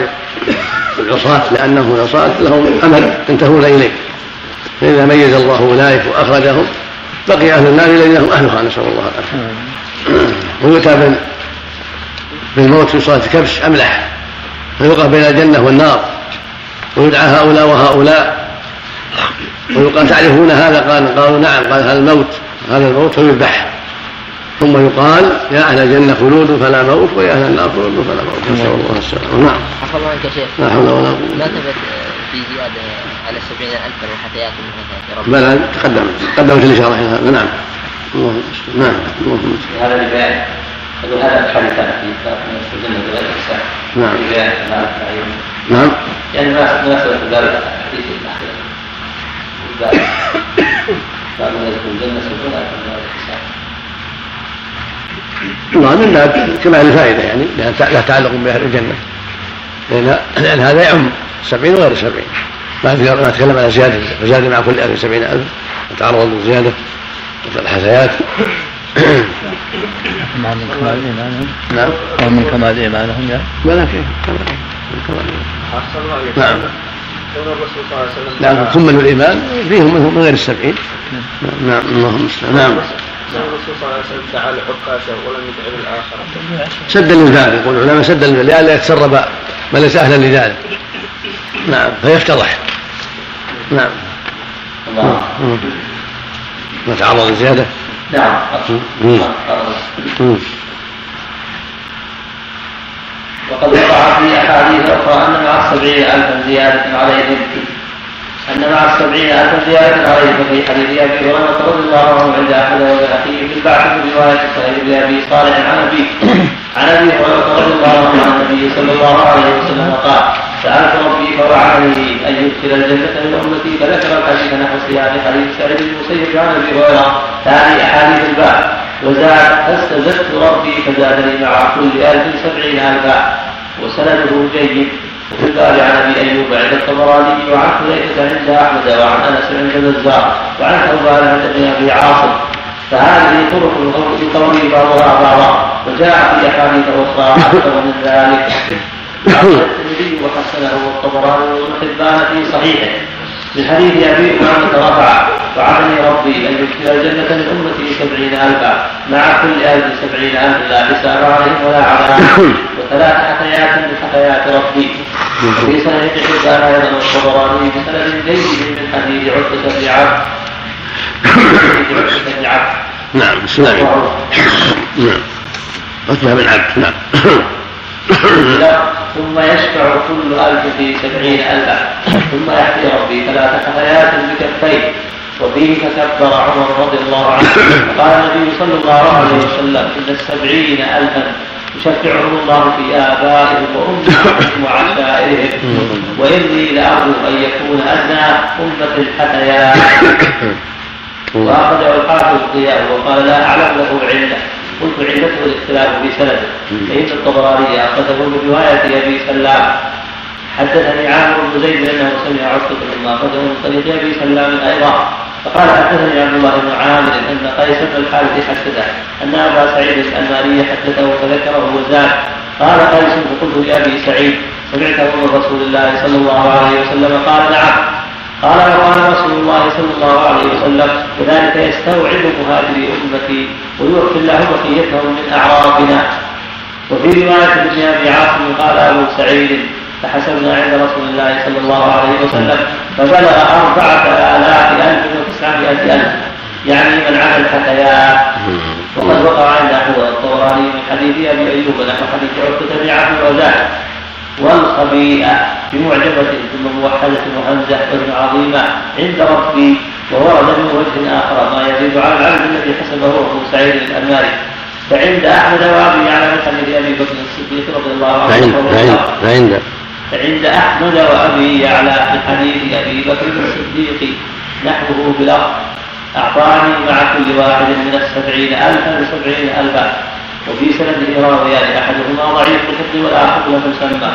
العصاة لأنه العصاة لهم أمل ينتهون إليه. فإذا ميز الله أولئك وأخرجهم بقي أهل النار الذين هم أهلها نسأل الله العافية. ويؤتى بالموت في صلاة الكبش أملح فيوقف بين الجنة والنار. ويدعى هؤلاء وهؤلاء. ويقال تعرفون هذا؟ قال قالوا نعم. قال هذا الموت هذا الموت فيذبح ثم يقال يا أهل الجنة خلود فلا موت ويا أهل النار خلود فلا موت. نسأل الله السلامة نعم. عفى الله عنك يا شيخ. لا حول ولا قوة ما ثبت في زيادة على سبعين ألفا وحثيات من بلى تقدم تقدمت الإشارة إلى هذا نعم. اللهم نعم اللهم هذا لبيان يقول هذا الحديث في بغير حساب نعم نعم. يعني ما مناسبة ذلك الحديث بعد ما يدخل الجنة سيكون بغير حساب نعم من باب كمال الفائدة يعني لا تعلق بأهل الجنة. لأن, لأن هذا يعم السبعين وغير السبعين ما ما تكلم على زيادة فزاد مع كل ألف سبعين ألف وتعرض للزيادة الحسيات مع من كمال إيمانهم نعم ومن كمال إيمانهم يا ولا كيف كمال نعم عليه وسلم نعم كملوا الإيمان فيهم من غير السبعين نعم اللهم المستعان نعم الرسول صلى الله عليه وسلم دعا لحكاشه ولم يدع للآخرة سدا للذات يقول العلماء سدا لئلا يتسرب من ليس أهلا لذلك نعم فيفتضح نعم الله نتعرض لزيادة نعم. وقد وقع في أحاديث أخرى أن مع السبعين ألفا زيادة عليهم أن مع السبعين ألفا زيادة عليهم في حديث أبي هريرة رضي الله عنه عند أحمد والبيهقي في البعث في رواية سعيد بن أبي صالح عن أبي عن أبي هريرة رضي الله عنه عن النبي صلى الله عليه وسلم قال سألت ربي فوعدني أن يدخل الجنة من أمتي فذكر الحديث نحو سياق حديث سعيد بن المسيب عن أبي هريرة. ثاني أحاديث الباب وزاد فاستزدت ربي فزادني مع كل ألف سبعين ألفا. وسنده جيد. وفي الباب عن أبي أيوب عند الطبراني وعن حذيفة عند أحمد وعن أنس عند البزار وعن ثوبان عند ابن أبي عاصم. فهذه طرق يقوي بعضها بعضا. وجاء في أحاديث أخرى أكثر من ذلك. الترمذي وحسنه الطبراني وابن حبان في صحيحه من حديث ابي امامه رفع وعدني ربي ان يدخل الجنه من امتي سبعين الفا مع كل الف سبعين الف لا حساب عليهم ولا عذاب وثلاث حكايات من حكايات ربي وفي صحيح حبان أيضا الطبراني بسند جيد من حديث عتبه بن عبد عتبه بن عبد نعم بسم الله نعم عتبه بن عبد نعم ثم يشفع كل ألف في سبعين ألفا. ثم يحكي ربي ثلاث حثيات بكفيه وفيه تكبر عمر رضي الله عنه. قال النبي صلى الله عليه وسلم إن السبعين ألفا يشفعهم الله في آبائهم وأمهاتهم وعشائرهم. وإني لأرجو أن يكون أدنى أمة الحثيات وأخرجه الحافظ الضياء وقال لا أعلم له علة قلت علته الاختلاف في سنده. فإن الطبراني أخرجه من رواية أبي سلام. حدثني عامر بن زيد انه سمع عتبة بن اخرجه من طريق أبي سلام أيضا. فقال حدثني عبد الله بن عامر أن قيس بن الحارث حدثه أن أبا سعيد الانماري حدثه فذكره وزاد. قال قيس فقلت لأبي سعيد سمعته من رسول الله صلى الله عليه وسلم قال نعم. قال وقال رسول الله صلى الله عليه وسلم كذلك يستوعب مهاجري امتي ويؤتي الله بقيتهم من اعرابنا وفي رواية ابن أبي عاصم قال أبو سعيد فحسبنا عند رسول الله صلى الله عليه وسلم فبلغ أربعة آلاف ألف وتسعمائة ألف. يعني من عمل الحكايات وقد وقع عند أحمد الطبراني من حديث أبي أيوب نحو حديث عتبة بن عبد الرزاق والخبيئة بمعجبة ثم موحدة وهمزة وابن عظيمة عند ربي وورد من وجه آخر ما يزيد على العبد الذي حسبه أبو سعيد الأنماري فعند أحمد وأبي من حديث أبي بكر الصديق رضي الله عنه فعند فعند أحمد وأبي يعلى في حديث أبي بكر الصديق نحوه بلفظ أعطاني مع كل واحد من السبعين ألفا سبعين ألفا. وفي سنده راويان أحدهما ضعيف الحفظ والآخر لم يسمى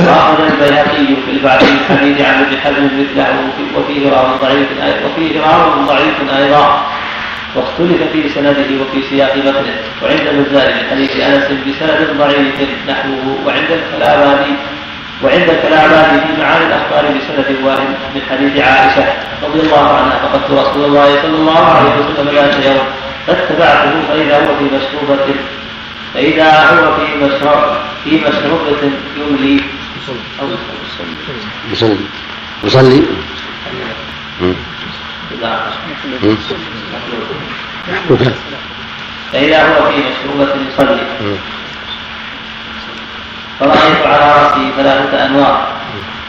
وأخذ البيهقي في البعض من حديث عن ابن حزم مثله وفيه راو ضعيف وفيه راو ضعيف أيضا. واختلف في سنده وفي سياق متنه. وعند البزار من حديث أنس بسند ضعيف نحوه وعند الكلاباني وعند الكلام في معاني الأخبار بسند واحد من حديث عائشة رضي الله عنها. فقدت رسول الله صلى الله عليه وسلم ذات يوم فاتبعته فإذا هو في مشروبة فإذا هو في مشرب في مشروبه يملي. يصلي. يصلي. فإذا هو في مشروبة يصلي. فرأيت على رأسه ثلاثة أنوار.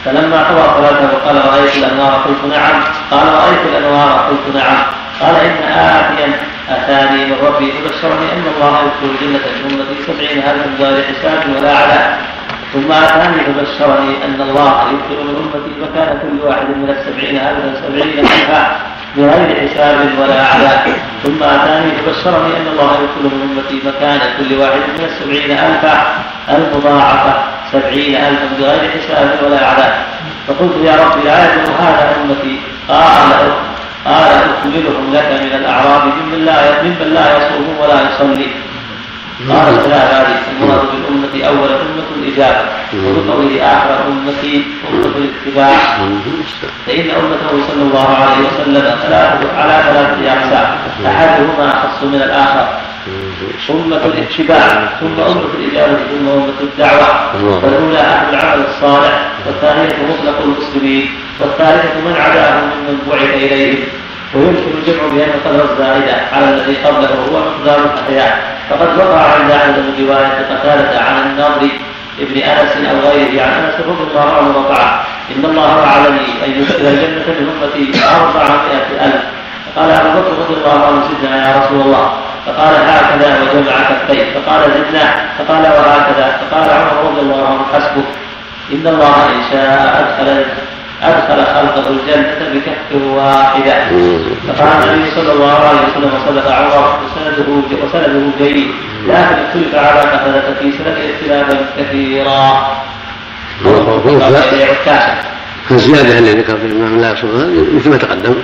فلما قضى صلاته قال رأيت الأنوار؟ قلت نعم. قال رأيت الأنوار؟ قلت نعم. قال إن آتيا أتاني من ربي فبشرني أن الله يدخل من أمتي سبعين ألفا بغير حساب ولا عذاب ثم أتاني فبشرني أن الله يدخل من أمتي مكان كل واحد من السبعين ألفا سبعين ألفا بغير حساب ولا عذاب ثم أتاني فبشرني أن الله يدخل من أمتي مكان كل واحد من السبعين ألفا المضاعفة سبعين ألفا بغير حساب ولا عذاب فقلت يا رب لا يدخل هذا أمتي. قال قال أكملهم لك من الأعراب ممن لا ممن لا يصوم ولا يصلي. قال لا ذلك المراد بالأمة أول أمة الإجابة وبقوله آخر أمتي أمة الاتباع. فإن أمته صلى الله عليه وسلم ثلاثة على ثلاثة أقسام أحدهما أخص من الآخر. أمة الاتباع ثم أمة الإجابة ثم أمة الدعوة. والأولى أهل العمل الصالح والثانية مطلق المسلمين. والثالثة من عداهم ممن بعث إليهم. ويمكن الجمع بأن القدر الزائدة على الذي قبله هو مقدار الأحياء فقد وقع عند أحد من رواية قتادة عن النضر ابن أنس أو غيره. عن أنس رضي الله عنه وقع. إن الله وعدني أن يدخل الجنة من أمتي أربعمائة ألف. فقال أبو بكر رضي الله عنه زدنا يا رسول الله. فقال هكذا وجمع كفيه فقال زدنا. فقال وهكذا. فقال عمر رضي الله عنه حسبك. إن الله إن شاء ادخل أدخل خلقه الجنة بكف واحدة. فقال النبي صلى الله عليه وسلم صدق عمر وسنده وسنده جيد. لكن اختلف على قتادة في سنده اختلافا كثيرا. الزيادة اللي ذكر في الإمام لا يصوم مثل ما تقدم.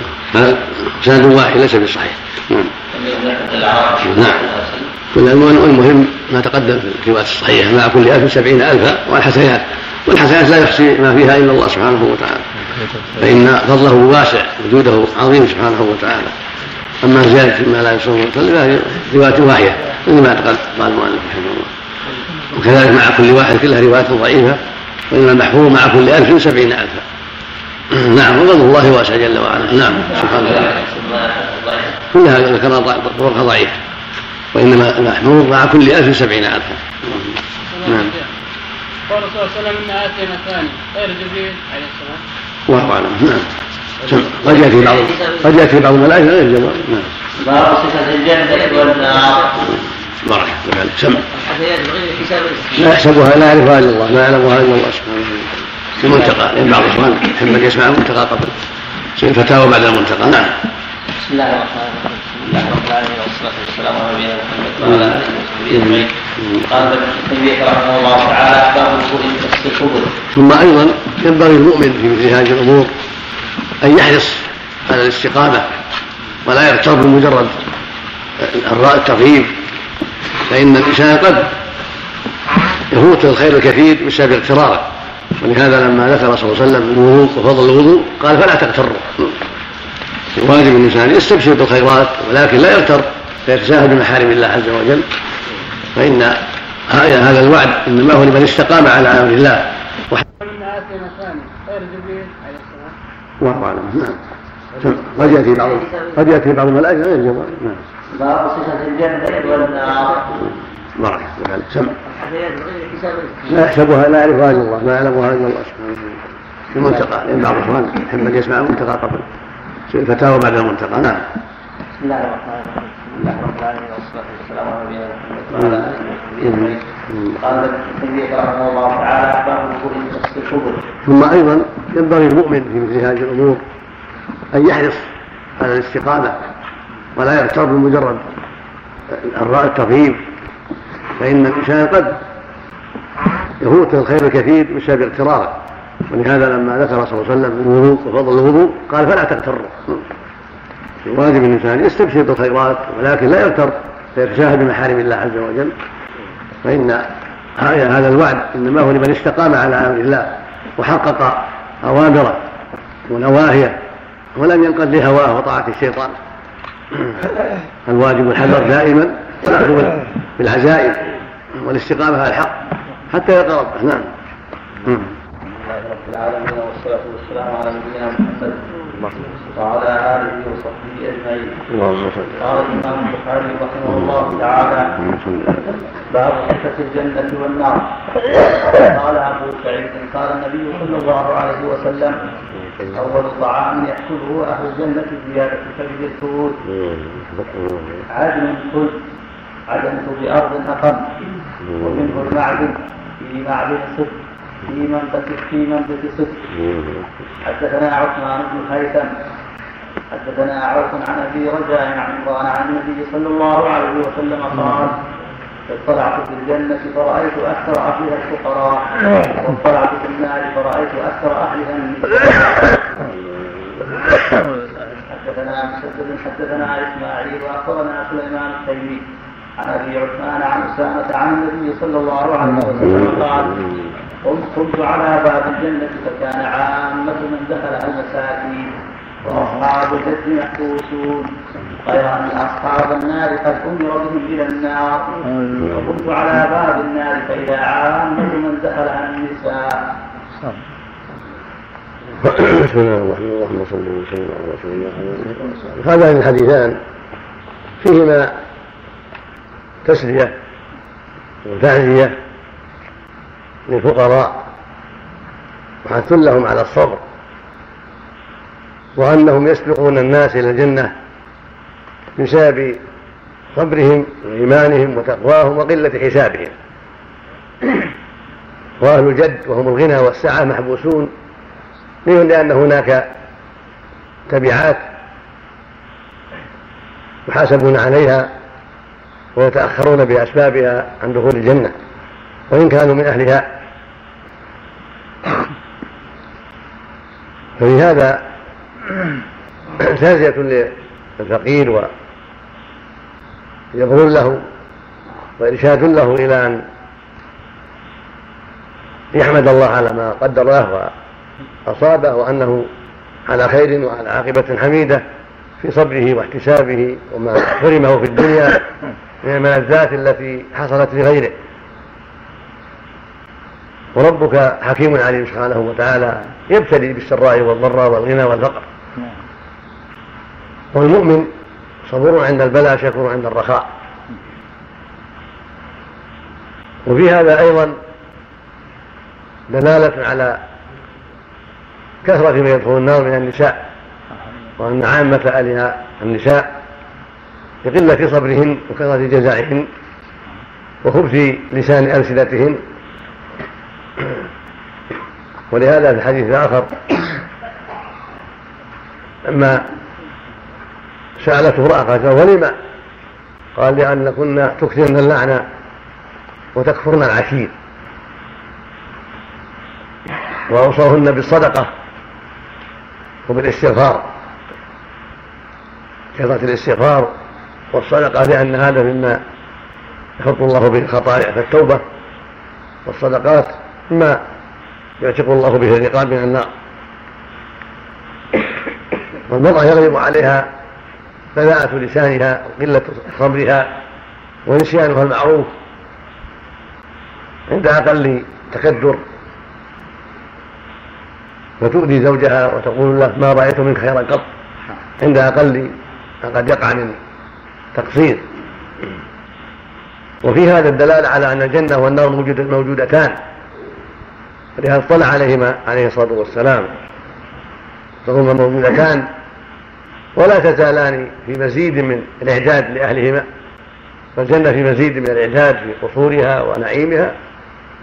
سند واحد ليس بصحيح. نعم. نعم. والمهم ما تقدم في الروايات الصحيحة. مع كل ألف سبعين ألفا والحسنات. والحسنات لا يحصي ما فيها إلا الله سبحانه وتعالى. فإن فضله واسع وجوده عظيم سبحانه وتعالى. أما زيادة ما لا يصوم ويصلي فهي رواية واحية مثل ما قال المؤلف رحمه الله. وكذلك مع كل واحد كلها رواية ضعيفة وإنما المحفوظ مع كل ألف سبعين ألفا. [CLEARS THROAT] نعم وفضل الله واسع جل وعلا. نعم سبحانه وتعالى كلها ذكر طرقها ضعيفة وإنما المحفوظ مع كل ألف سبعين ألفا. نعم. قال صلى الله عليه وسلم إن آتينا ثاني غير جبريل عليه السلام. والله أعلم. نعم. قد يأتي بعض قد يأتي بعض الملائكه غير جبريل نعم. باب صفه الجنه والنار بارك الله سم الحسنات بغير حساب. لا يحسبها لا يعرفها إلا الله ما يعلمها إلا الله سبحانه في المنتقى لأن بعض الاخوان يحب ان يسمع المنتقى قبل. الفتاوى بعد المنتقى نعم. بسم الله الرحمن الرحيم. بسم الله رب العالمين والصلاة والسلام على نبينا محمد وعلى آله وصحبه أجمعين. قال ابن رحمه الله تعالى ثم أيضا ينبغي المؤمن في مثل هذه الأمور أن يحرص على الاستقامة ولا يغتر بمجرد الترغيب فإن الإنسان قد يفوت الخير الكثير بسبب اغتراره. ولهذا لما ذكر صلى الله عليه وسلم الوضوء وفضل الوضوء قال فلا تغتروا. واجب الإنسان يستبشر بالخيرات ولكن لا يغتر فيتساهل بمحارم الله عز وجل. فإن هذا الوعد إنما هو لمن استقام على أمر الله. من آتينا ثاني غير جبريل عليه السلام الله أعلم. نعم. قد يأتي بعض قد يأتي بعض الملائكة غير جواب نعم. باب صفه الجنه والنار بارك الله سمع بغير حساب لا يحسبها لا يعرفها إلا الله. ما يعلمها إلا الله سبحانه في المنتقى لأن بعض الإخوان يحب أن يسمع المنتقى قبل. الفتاوى بعد المنتقى نعم. بسم الله الرحمن الرحيم ثم أيضا ينبغي المؤمن في مثل هذه الأمور أن يحرص على الاستقامة ولا يغتر بمجرد الترغيب فإن الإنسان قد يفوت الخير الكثير بسبب اغتراره ولهذا لما ذكر صلى الله عليه وسلم الوضوء وفضل الوضوء قال فلا تغتروا واجب الإنسان يستبشر بالخيرات ولكن لا يغتر فيتساهل بمحارم الله عز وجل. فإن هذا الوعد إنما هو لمن استقام على أمر الله وحقق اوامره ونواهيه ولم ينقد لهواه وطاعة الشيطان. الواجب الحذر دائما والاخذ بالعزائم والاستقامة على الحق حتى يلقى ربه. نعم. رب العالمين والصلاة والسلام على نبينا محمد. وعلى اله وصحبه صل قال الإمام البخاري رحمه الله تعالى باب صفة الجنة والنار. قال أبو سعيد قال النبي صلى الله عليه وسلم أول طعام ياكله أهل الجنة زياده كبد الثور عدن كل عدنت بأرض اقم ومنه المعدن في معدن صدق. في منبت في منبت صدق حدثنا عثمان بن هيثم حدثنا عوف عن أبي رجاء عن عمران عن النبي صلى الله عليه وسلم قال اطلعت في الجنة فرأيت أكثر أهلها الفقراء واطلعت في النار فرأيت أكثر أهلها النساء حدثنا مسدد حدثنا إسماعيل وأخبرنا سليمان التيمي عن أبي عثمان عن أسامة عن النبي صلى الله عليه وسلم قال قمت على باب الجنة فكان عامة من دخلها المساكين. وأصحاب الجد محبوسون غير أن أصحاب النار قد أمر بهم إلى النار. وقمت على باب النار فإذا عامة من دخلها النساء. بسم الله الرحمن الرحيم اللهم صل وسلم على رسول الله هذان الحديثان فيهما تسليه وتعزية للفقراء وحث لهم على الصبر وأنهم يسبقون الناس إلى الجنة بسبب صبرهم وإيمانهم وتقواهم وقلة حسابهم. وأهل الجد وهم الغنى والسعة محبوسون منهم لأن هناك تبعات يحاسبون عليها ويتأخرون بأسبابها عن دخول الجنة وإن كانوا من أهلها ففي هذا تعزية للفقير ويظهر له وإرشاد له إلى أن يحمد الله على ما قدر له وأصابه وأنه على خير وعلى عاقبة حميدة في صبره واحتسابه وما حرمه في الدنيا من الملذات التي حصلت لغيره. وربك حكيم عليم سبحانه وتعالى يبتلي بالسراء والضراء والغنى والفقر. والمؤمن صبور عند البلاء شكور عند الرخاء. وفي هذا أيضا دلالة على كثرة من يدخل النار من النساء وأن عامة أهلها النساء لقلة صبرهن وكثرة جزائهن وخبث لسان ألسنتهم ولهذا في الحديث الآخر لما سألته امرأة قالت ولم قال لأن كنا تكثرن اللعنة وتكفرن العشير وأوصوهن بالصدقة وبالاستغفار كثرة الاستغفار والصدقة لأن هذا مما يحط الله به الخطايا فالتوبة والصدقات مما يعتق الله به الرقاب من النار. والمرأة يغلب عليها بذاءة لسانها وقلة صبرها ونسيانها المعروف عند أقل تكدر. فتؤذي زوجها وتقول له ما رأيت منك خيرا قط. عند أقل ما قد يقع من تقصير. وفي هذا الدلالة على أن الجنة والنار موجودتان. ولهذا اطلع عليهما عليه الصلاة والسلام. فهما موجودتان ولا تزالان في مزيد من الإعداد لأهلهما. فالجنة في مزيد من الإعداد في قصورها ونعيمها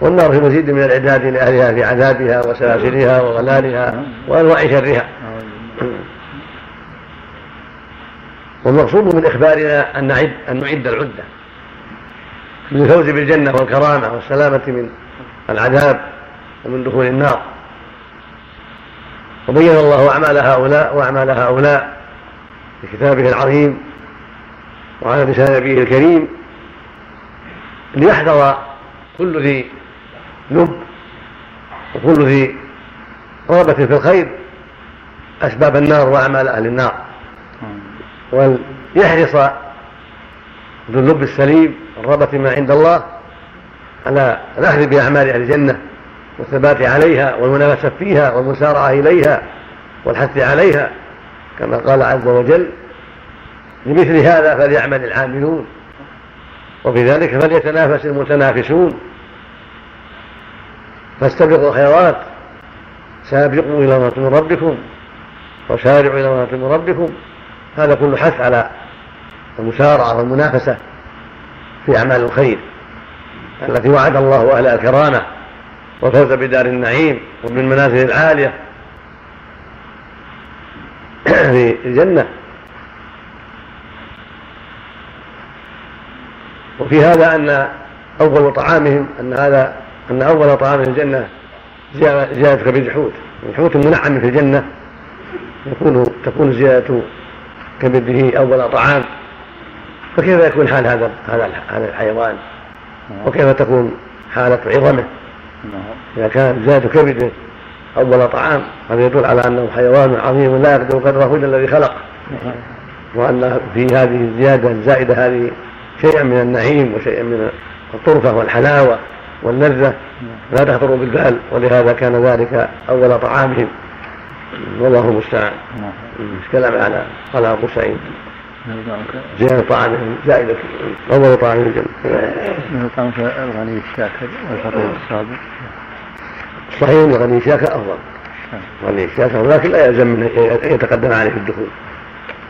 والنار في مزيد من الإعداد لأهلها في عذابها وسلاسلها وغلالها وأنواع شرها. والمقصود من إخبارنا أن نعد أن نعد العدة للفوز بالجنة والكرامة والسلامة من العذاب. ومن دخول النار. وبين الله أعمال هؤلاء وأعمال هؤلاء في كتابه العظيم وعلى لسان نبيه الكريم ليحذر كل ذي لب وكل ذي رغبة في الخير أسباب النار وأعمال أهل النار. وليحرص ذو اللب السليم الرغبة ما عند الله على الأخذ بأعمال أهل الجنة والثبات عليها والمنافسة فيها والمسارعة إليها والحث عليها كما قال عز وجل لمثل هذا فليعمل العاملون وفي ذلك فليتنافس المتنافسون. فاستبقوا الخيرات سابقوا إلى مرة من ربكم وسارعوا إلى مرة من ربكم. هذا كله حث على المسارعة والمنافسة في أعمال الخير التي وعد الله أهل الكرامة. والفوز بدار النعيم وبالمنازل العالية. [CLEARS THROAT] في الجنة. وفي هذا أن أول طعامهم أن هذا أن أول طعام الجنة زيادة كبد الحوت. الحوت المنعم في الجنة يكون تكون زيادة كبده أول طعام. فكيف يكون حال هذا هذا الحيوان؟ وكيف تكون حالة عظمه؟ إذا كان زيادة كبده أول طعام هذا يدل على أنه حيوان عظيم لا يقدر قدره إلا الذي خلق. وأن في هذه الزيادة الزائدة هذه شيئا من النعيم وشيئا من الطرفة والحلاوة واللذة لا تخطر بالبال ولهذا كان ذلك أول طعامهم. والله المستعان. كلام على قال أبو سعيد. زيادة طعامهم زائدة. أول طعام الجنة طعام الغني الشاكر والفقير الصابر. صحيح أن الغني الشاكر أفضل. الغني الشاكر ولكن لا يلزم منه أن يتقدم عليه في الدخول.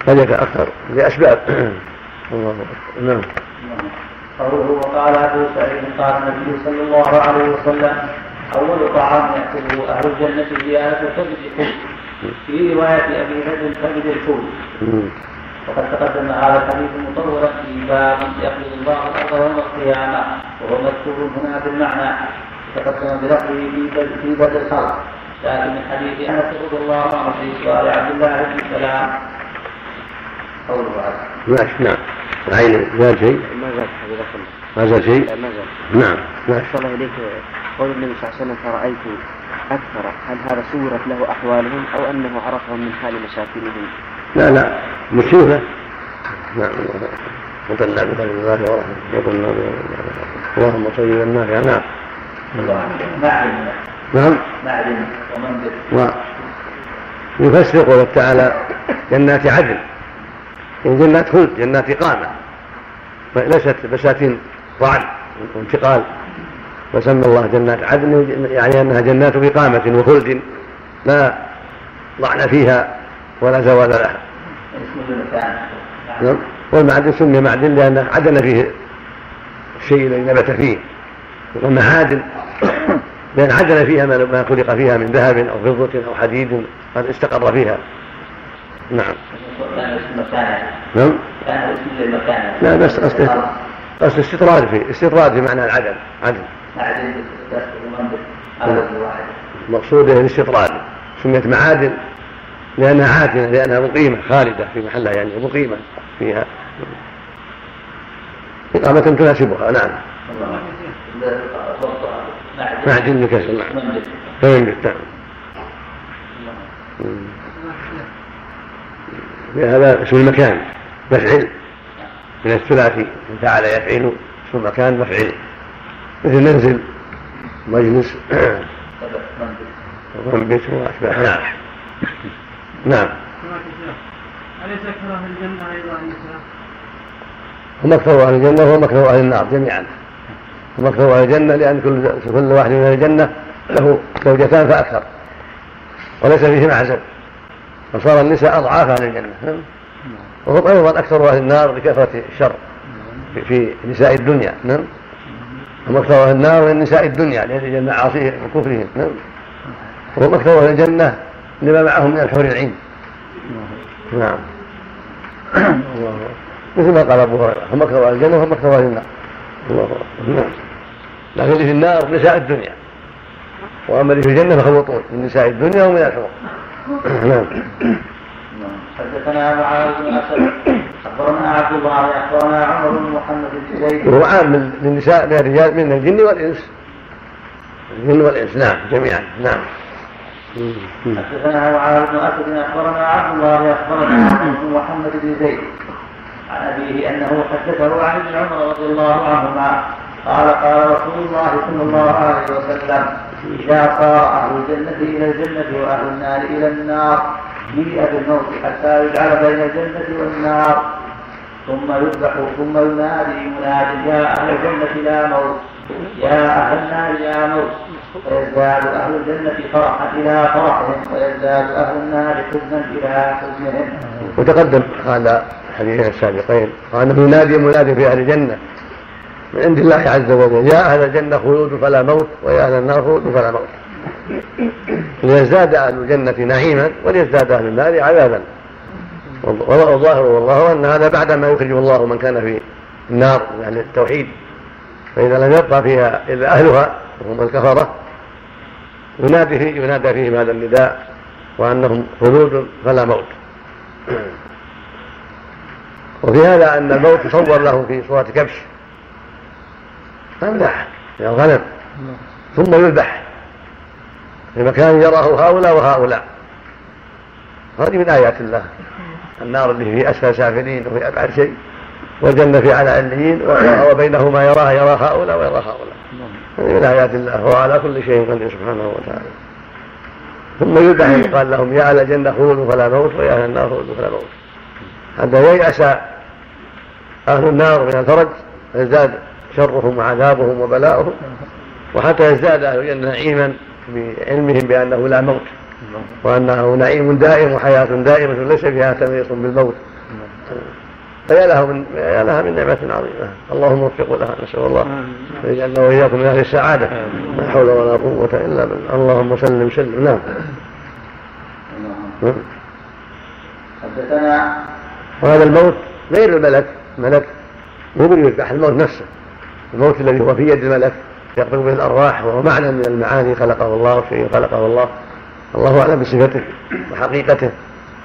قد أكثر لأسباب. [CLEARS THROAT] الله نعم. قوله وقال أبو سعيد قال النبي صلى الله عليه وسلم أول طعام يأكله أهل الجنة زياده كبد الحوت. في رواية أبي ذر كبد الحوت. وقد تقدم هذا الحديث مطورا في باب يخلق الله الأرض يوم القيامة وهو مذكور هنا بالمعنى. تقدم بلفظه في في بدء الخلق. لكن من حديث أنس رضي الله عنه في سؤال عبد الله بن سلام قوله ماشي نعم. عين زاد شيء؟ ما الله ما زال شيء؟ لا ما زال نعم. ماشي الله إليك. قول النبي صلى الله عليه وسلم فرأيت أكثر هل هذا صورت له أحوالهم أو أنه عرفهم من حال مشاكلهم؟ لا لا. مصيبة نعم. وطلع بقلب الله ورحمة اللهم طيبا نافعا نعم معدن نعم. معدن ومنزل ويفسر قوله تعالى جنات عدن. يعني جنات خلد جنات إقامة ليست بساتين طعن وانتقال وسمى الله جنات عدن يعني أنها جنات إقامة وخلد لا ضعن فيها ولا زوال لها. نعم. والمعدن سمي معدن لأن عدن فيه الشيء الذي نبت فيه. والمعادن لأن عدل فيها ما خلق فيها من ذهب أو فضة أو حديد قد استقر فيها. نعم. نعم. لا بس قصد قصد استطراد في استطراد في معنى العدل عدل مقصوده الاستطراد. سميت معادن لأنها عادنة لأنها مقيمة خالدة في محلها يعني مقيمة فيها. إقامة تناسبها نعم. معدن بكسر نعم. فينبت نعم. هذا اسم المكان. مفعل. من الثلاثي. فعل يفعل اسم المكان مفعل. مثل منزل. مجلس. [COUGHS] ومنبت واشباه نعم. نعم. أليس كره الجنة أيضا هم أكثر أهل الجنة وهم أكثر أهل النار جميعا. هم أكثر أهل الجنة لأن كل كل واحد من أهل الجنة له زوجتان فأكثر وليس فيه معزل فصار النساء أضعاف أهل الجنة وهم أيضا أكثر أهل النار لكثرة الشر في نساء الدنيا نعم هم أكثر أهل النار من نساء الدنيا لأجل معاصيهم وكفرهم نعم وهم أكثر أهل الجنة لما معهم من الحور العين. نعم. مثل ما قال أبو هريرة هم أكثر أهل الجنة وهم أكثر أهل النار. الله نعم. لكن اللي في النار نساء الدنيا. وأما اللي في الجنة فخلطون من نساء الدنيا ومن الحور [COUGHS] نعم. حدثنا معاذ بن اسد أخبرنا عبد الله أخبرنا عمر بن محمد بن زيد. وهو عام للنساء من الرجال من الجن والإنس. الجن والإنس نعم جميعا نعم. حدثنا معاذ بن اسد أخبرنا عبد الله أخبرنا بن محمد بن زيد. عن أبيه أنه حدثه عن ابن عمر رضي الله عنهما قال قال رسول الله صلى الله عليه وسلم إذا صار أهل الجنة إلى الجنة وأهل النار إلى النار جيء بالموت حتى يجعل بين الجنة والنار ثم يذبح ثم ينادي مناد يا أهل الجنة لا موت يا أهل النار يا موت. ويزداد أهل الجنة فرحا إلى فرحهم ويزداد أهل النار حزنا إلى حزنهم. وتقدم هذا الحديثين السابقين وأنه ينادي منادي في أهل الجنة من عند الله عز وجل. يا أهل الجنة خلود فلا موت ويا أهل النار خلود فلا موت. ليزداد أهل الجنة نعيما وليزداد أهل النار عذابا. والظاهر والله أن هذا بعدما يخرج الله من كان في النار يعني التوحيد. فإذا لم يبقى فيها إلا أهلها وهم الكفرة ينادي فيه ينادى فيهم هذا النداء وأنهم خلود فلا موت. وفي هذا أن الموت يصور له في صورة كبش. أمدح من الغنم ثم يذبح في مكان يراه هؤلاء وهؤلاء. هذه من آيات الله. النار اللي في أسفل سافلين وفي أبعد شيء والجنة في على عليين وبينهما يراها يرى هؤلاء ويرى هؤلاء. هذه من آيات الله هو على كل شيء قدير سبحانه وتعالى. ثم يدعى يقال لهم يا أهل الجنة خلود فلا موت ويا أهل النار خلود فلا موت. حتى ييأس أهل النار من الفرج يزداد شرهم وعذابهم وبلاؤهم. وحتى يزداد أهل الجنة نعيما بعلمهم بأنه لا موت. وأنه نعيم دائم وحياة دائمة ليس فيها تمييز بالموت. فيا لها من يا لها من نعمة عظيمة. اللهم وفقوا لها نسأل الله يجعلنا وإياكم من أهل السعادة. لا حول ولا قوة إلا بالله. اللهم سلم سلم. نعم. حدثنا وهذا الموت غير الملك. الملك مو يذبح الموت نفسه. الموت الذي هو في يد الملك يقبل به الأرواح وهو معنى من المعاني خلقه الله شيء خلقه الله. الله أعلم بصفته وحقيقته.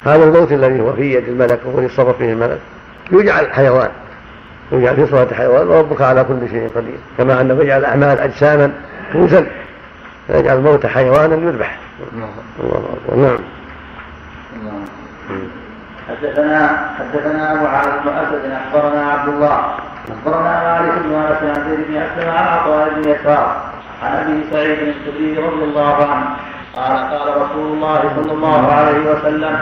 هذا الموت الذي هو في يد الملك وهو يتصرف فيه الملك. يجعل حيوان يجعل في صورة حيوان وربك على كل شيء قدير. كما أنه يجعل أعمال أجساما توزن. فيجعل الموت حيوانا يذبح. الله أكبر. نعم. حدثنا حدثنا أبو عامر بن أسد أخبرنا عبد الله. أخبرنا مالك بن أنس عن زيد بن أسلم عن عطاء بن يسار عن أبي سعيد الخدري رضي الله عنه. قال قال رسول الله صلى الله عليه وسلم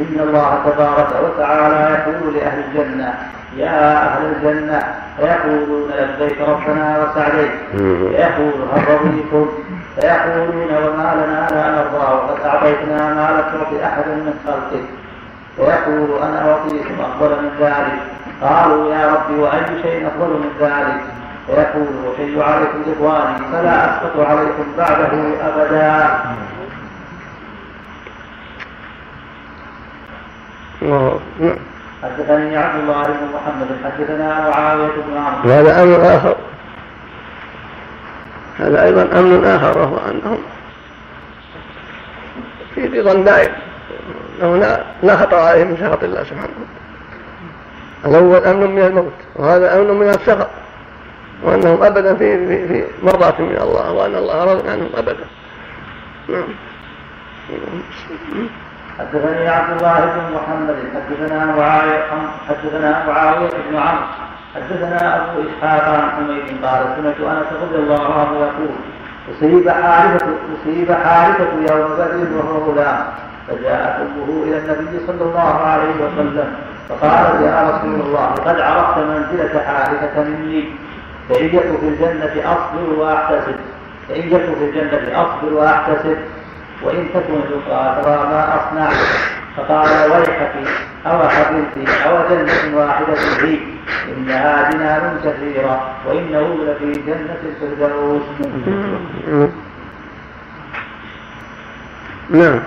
إن الله تبارك وتعالى يقول لأهل الجنة يا أهل الجنة فيقولون لبيك ربنا وسعديك. فيقول هل رضيتم؟ فيقولون وما لنا لا نرضى وقد أعطيتنا ما تعط احدا من خلقك. فيقول أنا اعطيكم افضل من ذلك؟ قالوا يا رب وأي شيء افضل من ذلك؟ فيقول أحل عليكم إخواني فلا أسقط عليكم بعده أبدا. حدثني عبد الله بن محمد حدثنا معاوية بن عمرو هذا أمر آخر. هذا أيضا أمن آخر وهو أنهم في رضا دائم. لا, لا خطر عليهم من سخط الله سبحانه وتعالى. الأول أمن من الموت وهذا أمن من السخط وأنهم أبدا في في, في مرضاة من الله وأن الله راض عنهم أبدا. نعم. حدثني عبد الله بن محمد حدثنا معاوية حدثنا معاوية بن عمرو حدثنا أبو إسحاق عن حميد قال سمعت أنس رضي الله عنه يقول أصيب حارثة أصيب حارثة يوم بدر وهو غلام. فجاءت أمه إلى النبي صلى الله عليه وسلم فقالت يا رسول الله قد عرفت منزلة حارثة مني. فإن في الجنة أصبر وأحتسب. فإن في الجنة أصبر وأحتسب. وإن تكن تقى ترى ما أصنع فقال ويحك أو حبيبتي أو جنة واحدة هي إنها دينار كثيرة وإنه لفي جنة الفردوس. نعم.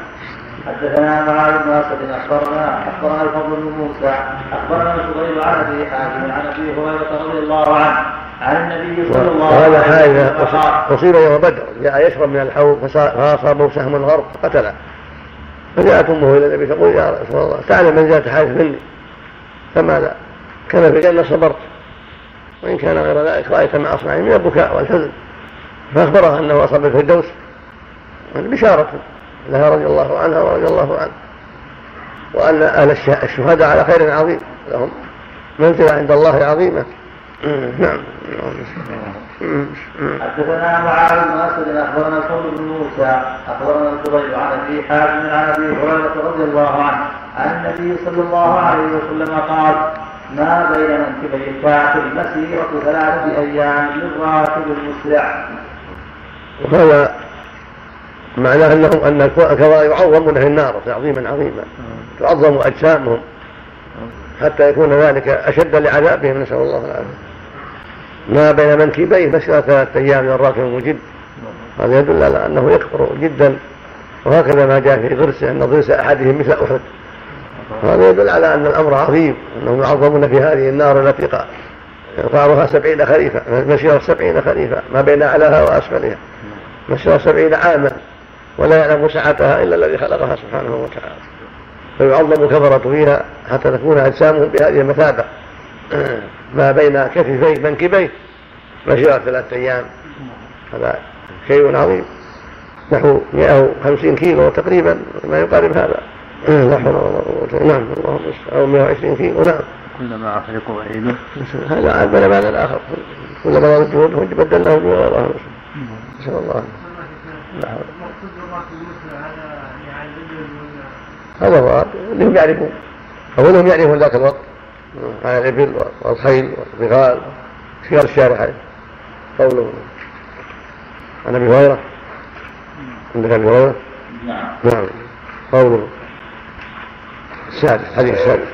حدثنا معاذ بن أسد اخبرنا أخبرنا الفضل بن موسى أخبرنا الفضيل عن أبي حاتم عن أبي هريرة رضي الله عنه عن النبي صلى الله عليه وسلم هذا أصيب يوم بدر جاء يشرب من الحوض فاصابه سهم الغرب فقتله فجاءت أمه إلى النبي تقول يا رسول الله تعلم من جاءت حارث مني؟ فماذا؟ كان في الجنة صبرت. وإن كان غير ذلك رأيت ما اصنع من البكاء والحزن. فأخبرها أنه أصاب الفردوس بشارة. لها رضي الله عنها ورضي الله عنه. وأن أهل الشهداء على خير عظيم. لهم منزلة عند الله عظيمة. نعم. حدثنا معاذ بن أسد أخبرنا الفضل بن موسى أخبرنا الفضيل عن أبي حازم عن أبي هريرة رضي الله عنه عن النبي صلى الله عليه وسلم قال ما بين منكبي الكافر مسيرة ثلاثة أيام للراكب المسرع. وهذا معناه انهم أن الكبائر يعظمون في النار تعظيما عظيما. تعظم أجسامهم. حتى يكون ذلك أشد لعذابهم نسأل الله العافية. ما بين منكبيه مسيره ثلاثة أيام للراكب المجد هذا يدل على أنه يكبر جدا. وهكذا ما جاء في ضرسه أن ضرس أحدهم مثل أحد. هذا يدل على أن الأمر عظيم أنهم يعظمون في هذه النار التي قارها سبعين خليفه مسيره سبعين خليفه ما بين اعلاها واسفلها مسيره سبعين عاما. ولا يعلم سعتها إلا الذي خلقها سبحانه وتعالى. فيعظم الكفرة فيها حتى تكون أجسامهم بهذه المثابة. [CLEARS THROAT] ما بين كتفي منكبيه. مسيرة ثلاثة أيام. هذا شيء عظيم. نحو 150 كيلو تقريبا ما يقارب هذا. [CLEARS THROAT] لا حول ولا قوة نعم اللهم أو 120 كيلو. نعم. كلما أفرقوا عيده هذا عبد بعد الآخر. كلما ردوا بدلناه بغيرها نسأل الله. لا حول. هذا هو إنهم يعرفون. أو انهم يعرفون ذاك الوقت. على الإبل والخيل والبغال خيار الشارع. قوله. عن أبي هريرة. عندك أبي هريرة؟ نعم. نعم. قوله. السادس الحديث السادس.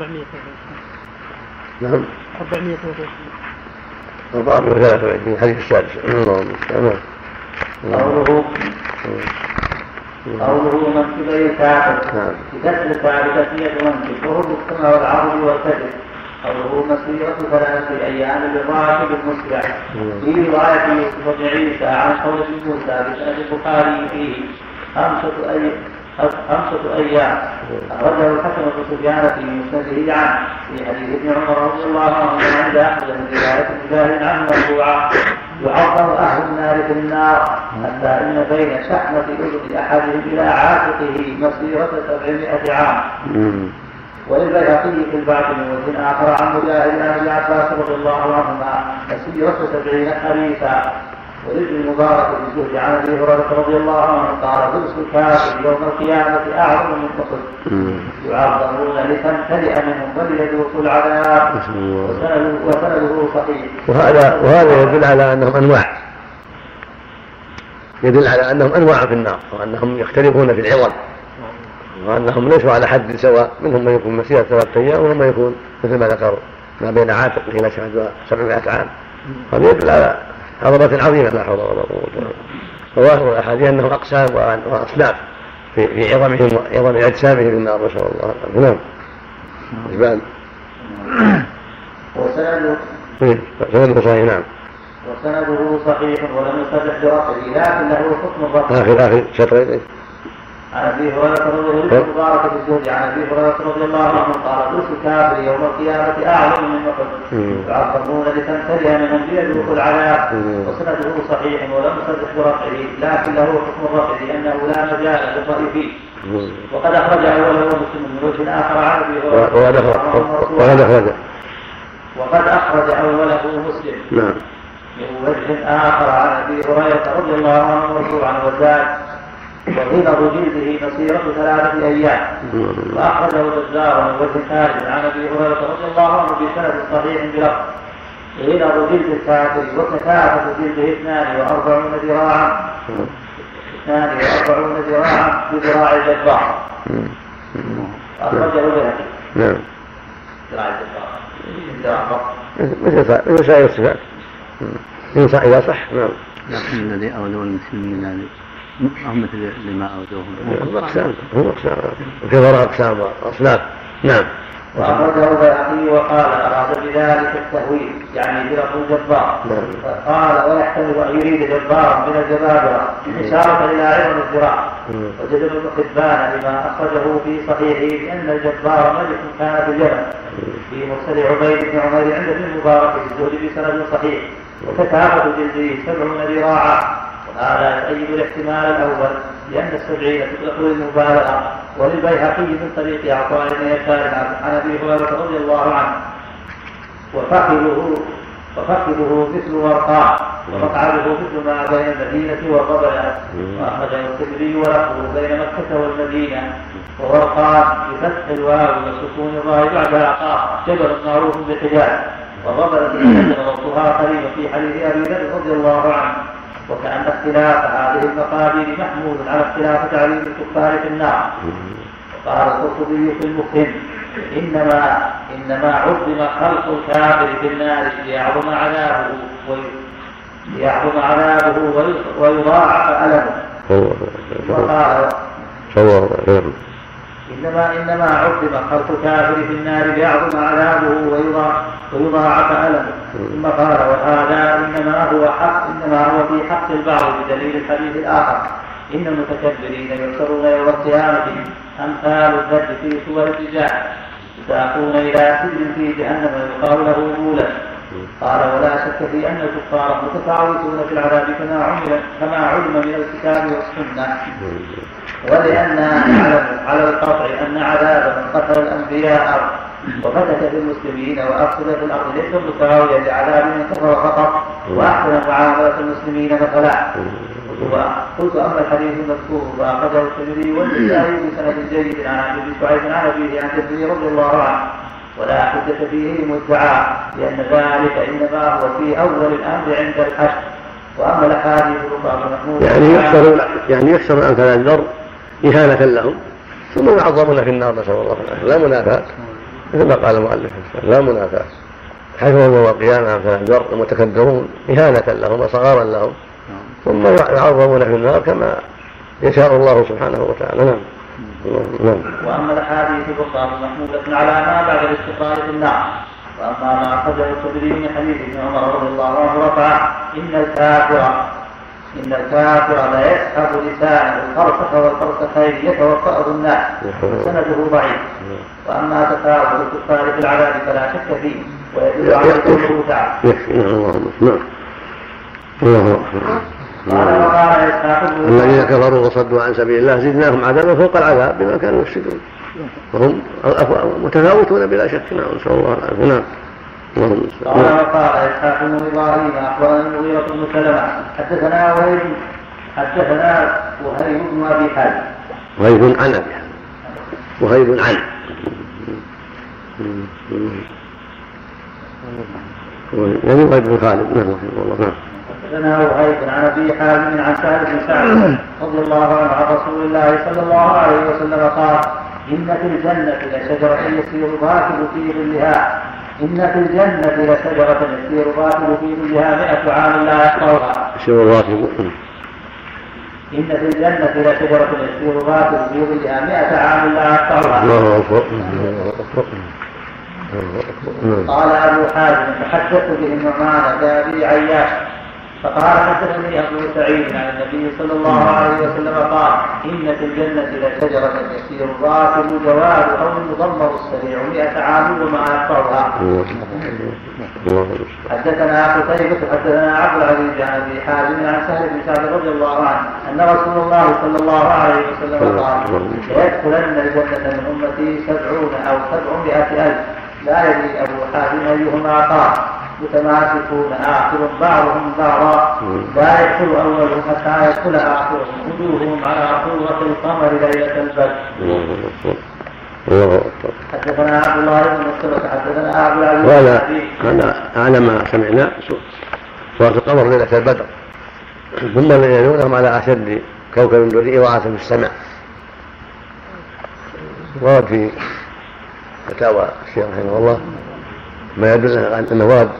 400 نعم. 423 الحديث السادس. اللهم نعم. قوله قوله منكب كافر نعم. بكسر وهو بالسمع والعرض والكذب قوله مسيرة ثلاثة أيام للراكب المسرع. نعم. في رواية يوسف بن عيسى عن قول موسى بسند البخاري فيه خمسة أيام خمسة أيام. أخرجه الحسن بن سفيان في مسنده عنه في حديث ابن عمر رضي الله عنه عند أحمد من رواية مجاهد عنه مرفوعا يعظم أهل النار في النار. حتى إن بين شحمة أذن أحدهم إلى عاتقه مسيرة سبعمائة عام. وللبيهقي في البعض من وجه آخر عن مجاهد عن ابن عباس رضي الله عنهما مسيرة سبعين حديثا ولابن المبارك بن زهد عن أبي هريرة رضي الله عنه قال درس الكافر يوم القيامة أعظم من فقد يعظمون لتمتلئ منهم وليذوقوا العذاب. وسنده صحيح وهذا وهذا يدل على أنهم أنواع. يدل على أنهم أنواع في النار وأنهم يختلفون في العوض وأنهم ليسوا على حد سواء منهم من يكون مسيره ثلاثة أيام ومنهم من يكون مثل ما ذكر ما بين عاتق شهد 700 عام. هذا يدل على عظمة عظيمة لا حول ولا قوة إلا بالله. وظاهر الأحاديث أنه أقسام وأصناف في في عظمهم عظم أجسامهم في النار نسأل الله. العافية نعم. إجبال وسنده سنده صحيح نعم. وسنده صحيح ولم يصرح برفعه لكن له حكم الرفع آخر آخر شطرين عن أبي هريرة رضي الله عنه مبارك الزهد. عن أبي هريرة رضي الله عنه قال قلت الكافر يوم القيامة أعظم من احد يعظمون لتمتلئ من بيده العذاب. وسنده صحيح ولم يصرح برفعه لكن له حكم الرفع لأنه لا مجال للرأي فيه وقد أخرج أوله مسلم من وجه آخر عن أبي هريرة وقد أخرج. وقد أخرج. أوله مسلم نعم. من وجه آخر عن أبي هريرة رضي الله عنه مرفوعا وزاد. وغلظ جلده مسيرة ثلاثة أيام. وأخرجه البزار من وجه ثالث عن أبي هريرة رضي الله عنه بسند صحيح بلفظ. غلظ جلد الكافر وكثافة جلده اثنان وأربعون ذراعا. اثنان وأربعون ذراعا بذراع الجبار أخرجه البيهقي. نعم. ذراع الجبار مثل سائر الصفات ينصح إذا صح نعم. لكن الذي أولوا المسلمين هذه. هم مثل لما أودوهم هم أقسام هم أقسام. كثر أقسام وأصناف. نعم. وأخرجه البيهقي وقال أراد بذلك التهويل يعني بلفظ الجبار. قال ويحتمل أن يريد جبارا من الجبابرة إشارة إلى عظم الذراع. وجد ابن حبان لما أخرجه في صحيحه بأن الجبار ملك كان في اليمن. في مرسل عبيد بن عمر عند ابن المبارك في الزهد بسند صحيح. وكثافة جلده سبعون ذراعا. وهذا يؤيد الاحتمال الأول لأن السبعين تدخل المبالغة وللبيهقي من طريق عطاء بن يسار عن أبي هريرة رضي الله عنه. وفخذه وفخذه مثل ورقاء ومقعده مثل ما بين المدينة والقبلة وأخرجه الترمذي ولفظه بين مكة والمدينة. وورقاء بفتح الواو وسكون الظاهر بعد قاف جبل معروف بالحجاز وضبلت الحجر وقتها قريبا في حديث أبي ذر رضي الله عنه. وكأن اختلاف هذه المقادير محمول على اختلاف تعليم الكفار في النار. وقال القرطبي في المفهم انما إنما عظم خلق الكافر في النار ليعظم عذابه ليعظم عذابه ويضاعف ألمه. وقال إنما إنما عظم خلق الكافر في النار ليعظم عذابه ويضاعف ألمه. ثم قال وهذا إنما هو حق إنما هو في حق البعض بدليل الحديث الآخر. إن المتكبرين يحشرون يوم القيامة أمثال الذب في صور الرجال. يساقون إلى سجن في جهنم يقال له بولا قال ولا شك في أن الكفار متفاوتون في العذاب كما علم كما علم من الكتاب والسنة. نعلم على القطع أن عذاب من قتل الأنبياء وفتك في المسلمين وأفسد في الأرض ليس متساويا لعذاب من كفر فقط وأحسن معاملة المسلمين مثلا. قلت أما الحديث المذكور فأخرجه الترمذي والنسائي بسند جيد عن عبد بن شعيب عن أبيه عن جده رضي الله عنه. ولا حجة فيه مدعى لأن ذلك إنما هو في أول الأمر عند الحشر وأما الأحاديث الأخرى محمود يعني يحشر يعني يحشر أمثال الذر إهانة لهم. ثم يعظمون في النار نسأل الله العافية لا منافاة. مثل ما قال المؤلف لا منافاة. حيث يوم القيامة أمثال الذر المتكبرون إهانة لهم وصغارا لهم. ثم يعظمون في النار كما يشاء الله سبحانه وتعالى. نعم. نعم. وأما الأحاديث الأخرى محموله على ما بعد الاستقرار في النار. وأما ما أخرجه الخدري من حديث ابن عمر رضي الله عنه رفع إن الكافر إن الكافر لا يسحب لسانه. الفرسخ والفرسخين يتوفأه الناس وسنده ضعيف. وأما تفاوت الكفار في العذاب فلا شك فيه. ويدل على قوله تعالى. نعم. الذين كفروا وصدوا عن سبيل الله زدناهم عذابا فوق العذاب بما كانوا يفسدون. وهم متفاوتون بلا شك. نعم. نسأل الله العافية. نعم. اللهم قال وقال إسحاق بن إبراهيم أخبرنا المغيرة بن سلمة حدثنا وهيب حدثنا وهيب بن أبي حازم. وهيب عن أبي حازم. وهيب عن. وهيب بن خالد. نعم رحمه الله نعم. حدثنا وهيب عن أبي حازم عن سعد بن سعد رضي الله عنه عن رسول الله صلى الله عليه وسلم قال إن في الجنة لشجرة يسير الراكب في ظلها. إن في الجنة لشجرة يسير باطل في ظلها مئة عام لا يقطعها. يسير الراكب إن في الجنة لشجرة يسير باطل في ظلها مئة عام لا يقطعها. الله أكبر قال أبو حازم تحدثت به النعمان كأبي عياش فقال حدثني أبو سعيد عن النبي صلى الله عليه وسلم قال إن في الجنة لشجرة يسير الراكب جواد أو المضمر السريع مئة عام وما يقطعها. حدثنا قتيبة حدثنا عبد العزيز عن أبي حازم عن سهل بن سعد رضي الله عنه أن رسول الله صلى الله عليه وسلم قال ليدخلن الجنة من أمتي سبعون أو سبعمائة ألف لا يدري أبو حازم أيهما قال متماسكون. آخر بعضهم بعضا لا يدخل أولهم حتى يدخل آخرهم وجوههم على صورة القمر ليلة البدر. حدثنا عبد الله بن مسلمة حدثنا عبد العزيز وهذا هذا أعلى ما سمعنا سورة القمر ليلة البدر. ثم الذين يلونهم على أشد كوكب دري وعاث في السماء. ورد في فتاوى الشيخ رحمه الله ما يدل على انه ورد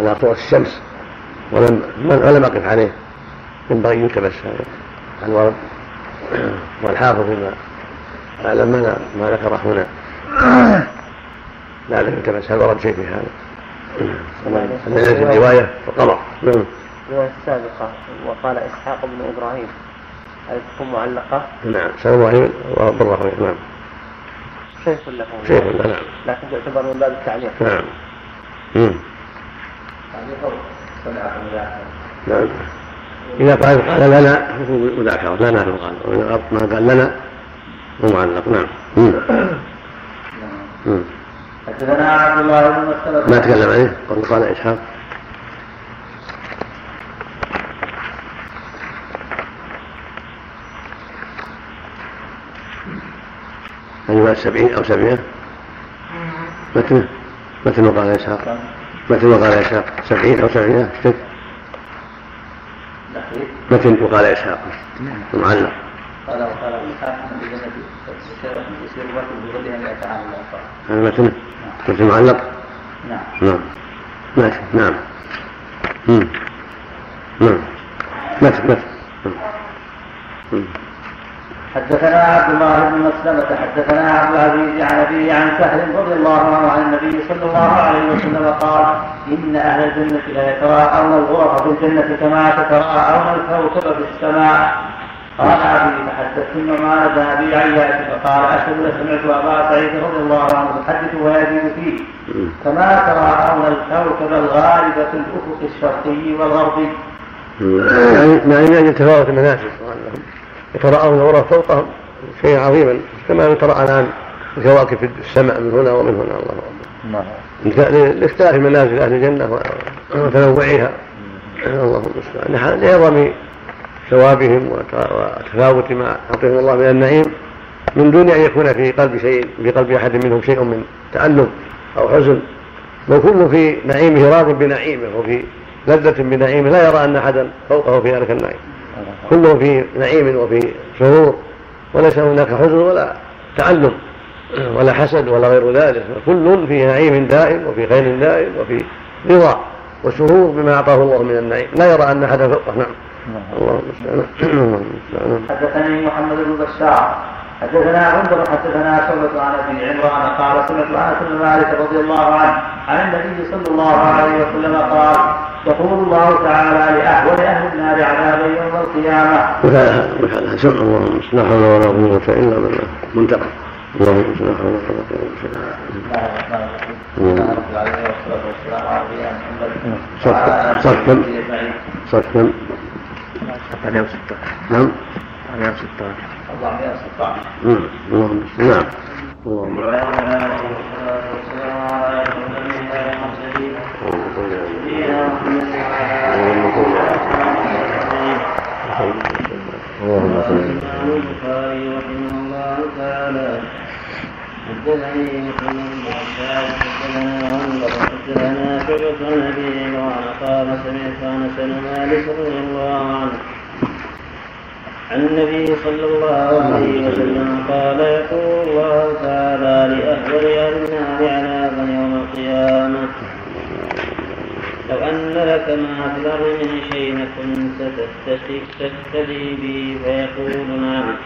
على طول الشمس. ولم ولم أقف عليه. ينبغي أن يلتبس هذا الورد والحافظ فيما أعلم ما ما ذكر هنا. لا لم يلتبس هل ورد شيء في هذا؟ هذا رواية القمر نعم. الرواية السابقة. وقال إسحاق بن إبراهيم. هل تكون معلقة؟ نعم. سنة إبراهيم. وبره نعم. شيخ له. شيخ له. نعم. لكن تعتبر من باب التعليق. نعم. نعم. إذا قال قال لنا مذاكرة لا نعرف قال وإذا ما قال لنا هو معلق. نعم. حدثنا عبد الله بن مسلمة ما تكلم عليه؟ قال قال إسحاق. أيوة سبعين أو سبعين متى متى قال إسحاق. متى وقال إسحاق سبعين أو سبعين اشتد متى وقال إسحاق معلق. قال وقال إسحاق هذا متن؟ متن معلق؟ نعم. نعم. ماشي نعم. نعم. متن متن حدثنا عبد الله بن مسلمة حدثنا عبد العزيز عن أبيه عن سهل رضي الله عنه عن النبي صلى الله عليه وسلم قال إن أهل الجنة لا يتراءون الغرف في الجنة كما تتراءون الكوكب في السماء. قال أبي فحدثت النعمان بن أبي عياش فقال أشهد سمعت أبا سعيد رضي الله عنه يحدث ويزيد فيه. كما تراءون الكوكب الغالب في الأفق الشرقي والغربي. يعني يعني يتفاوت المناسك يتراءون الغرف فوقهم شيئا عظيما كما يتراءى الآن الكواكب في السماء من هنا ومن هنا الله أكبر. لاختلاف منازل أهل الجنة وتنوعها الله المستعان. لعظم ثوابهم وتفاوت ما أعطيهم الله من النعيم من دون أن يكون في قلب شيء في قلب أحد منهم شيء من تألم أو حزن. بل كل في نعيمه راض بنعيمه وفي لذة بنعيمه. لا يرى أن أحدا فوقه في ذلك النعيم. كله في نعيم وفي سرور وليس هناك حزن ولا تعلم ولا حسد ولا غير ذلك كل في نعيم دائم وفي خير دائم وفي رضا وسرور بما أعطاه الله من النعيم. لا يرى أن احدا فوقه. نعم. الله المستعان حدثني محمد بن بشار حدثنا غندر حدثنا شعبة عن أبي عمران قال سمعت أنس بن مالك رضي الله عنه عن النبي صلى الله عليه وسلم قال يقول الله تعالى لاحول أهل النار عذابا يوم القيامة. وكان سمع اللهم لا حول ولا قوة إلا بالله منتقم اللهم لا حول ولا قوة الا بالله. صف كم؟ صف كم؟ 116 نعم 116 نعم. اللهم نعم اللهم اللهم صل البخاري رحمه الله تعالى حدثني محمد بن عباس حدثنا غندر حدثنا شعبة عن عمران قال سمعت بن مالك رضي الله عنه عن النبي صلى الله عليه وسلم قال يقول الله تعالى لأحول أهل النار عذابا يوم القيامة. لو أن لك ما في الأرض من شيء كنت تستدعي به فيقول نعم.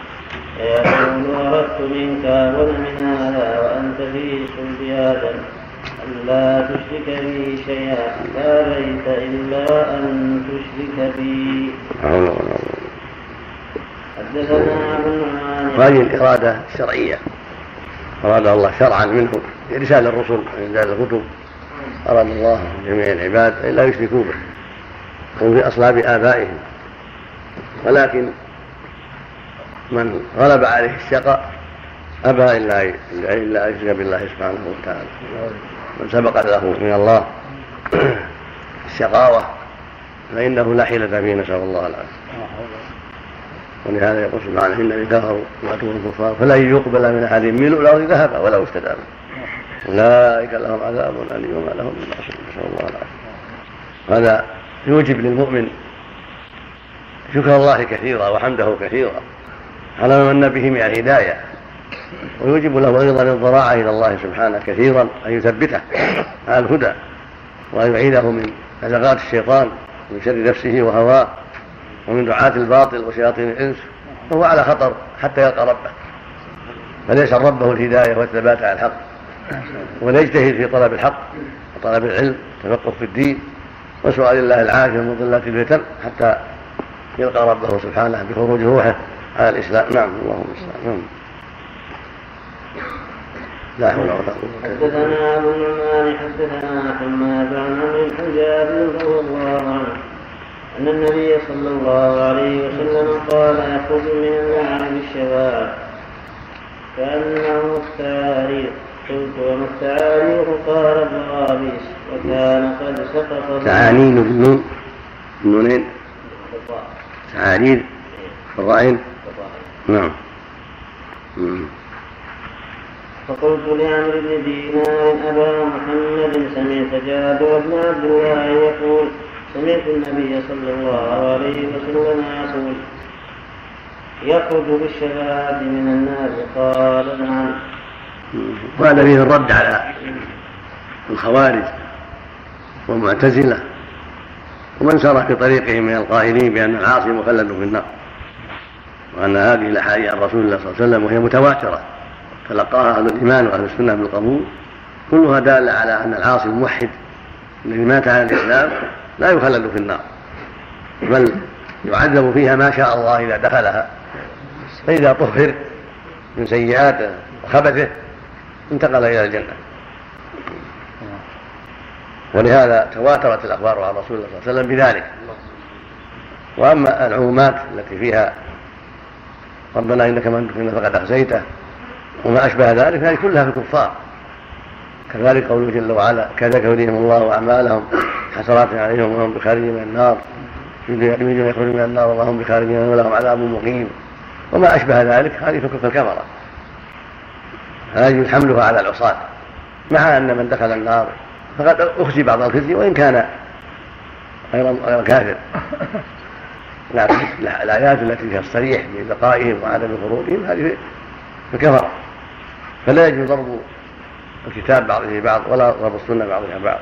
فيقول أردت منك أول من هذا وأنت في صلب آدم. ألا تشرك بي شيئا. فأبيت إلا أن تشرك بي. حدثنا أبو النعمان هذه الإرادة الشرعية. أراد الله شرعا منه إرسال الرسل وإنزال الكتب. أراد الله جميع العباد أن لا يشركوا به هم في أصلاب آبائهم. ولكن من غلب عليه الشقاء أبى إلا إلا أن يشرك بالله سبحانه وتعالى. من سبق له من الله [CLEARS THROAT] الشقاوة فإنه لا حيلة فيه نسأل الله العافية. ولهذا يقول سبحانه إن الذين كفروا ماتوا الكفار فلن يقبل من أحد منه الأرض ذهبا ولو افتدى أولئك لهم عذاب أليم وما لهم من ناصر نسأل الله العافية. هذا يوجب للمؤمن شكر الله كثيرا وحمده كثيرا على ما من به من الهداية ويوجب له أيضا الضراعة إلى الله سبحانه كثيرا أن يثبته على الهدى وأن يعيده من نزغات الشيطان من شر نفسه وهواه. ومن دعاة الباطل وشياطين الإنس فهو على خطر حتى يلقى ربه. فليسأل ربه الهداية والثبات على الحق. وليجتهد في طلب الحق وطلب العلم والتفقه في الدين وسؤال الله العافية من ضلات الفتن حتى يلقى ربه سبحانه بخروج روحه على الإسلام. نعم اللهم نعم. لا حول ولا قوة حدثنا أبو النعمان حدثنا حماد عن بن جابر رضي الله عنه. أن النبي صلى الله عليه وسلم قال يخرج من النار بالشباب كأنه التعاريق قلت وما التعاريق قال ابن غابيس وكان قد سقط تعانين بالنون النونين تعانين الرائن نعم. فقلت لعمرو بن دينار أبا محمد سمعت جابر بن عبد الله يقول سمعت النبي صلى الله عليه وسلم يقول يخرج بالشباب من النار قال نعم. وهذا فيه الرد على الخوارج والمعتزلة ومن سار في طريقهم من القائلين بأن العاصي مخلد في النار وأن هذه الأحاديث عن رسول الله صلى الله عليه وسلم وهي متواترة تلقاها أهل الإيمان وأهل السنة بالقبول. كلها دالة على أن العاصي الموحد الذي مات على الإسلام لا يخلد في النار بل يعذب فيها ما شاء الله إذا دخلها. فإذا طهر من سيئاته وخبثه انتقل إلى الجنة. ولهذا تواترت الأخبار عن رسول الله صلى الله عليه وسلم بذلك. وأما العمومات التي فيها ربنا إنك من فقد أخزيته وما أشبه ذلك هذه كلها في الكفار. كذلك قوله جل وعلا كذلك يريهم الله أعمالهم حسرات عليهم وهم بخارجين من النار يريدون يخرجوا من النار وما هم بخارجين ولهم عذاب مقيم. وما أشبه ذلك هذه كفر الكفرة. هذا يجوز حملها على العصاة. مع أن من دخل النار فقد أخزي بعض الخزي وإن كان غير غير كافر. لكن الآيات التي فيها الصريح ببقائهم وعدم خروجهم هذه الكفرة فلا يجوز ضرب الكتاب بعضه بعض ولا ضرب السنة بعضها بعض.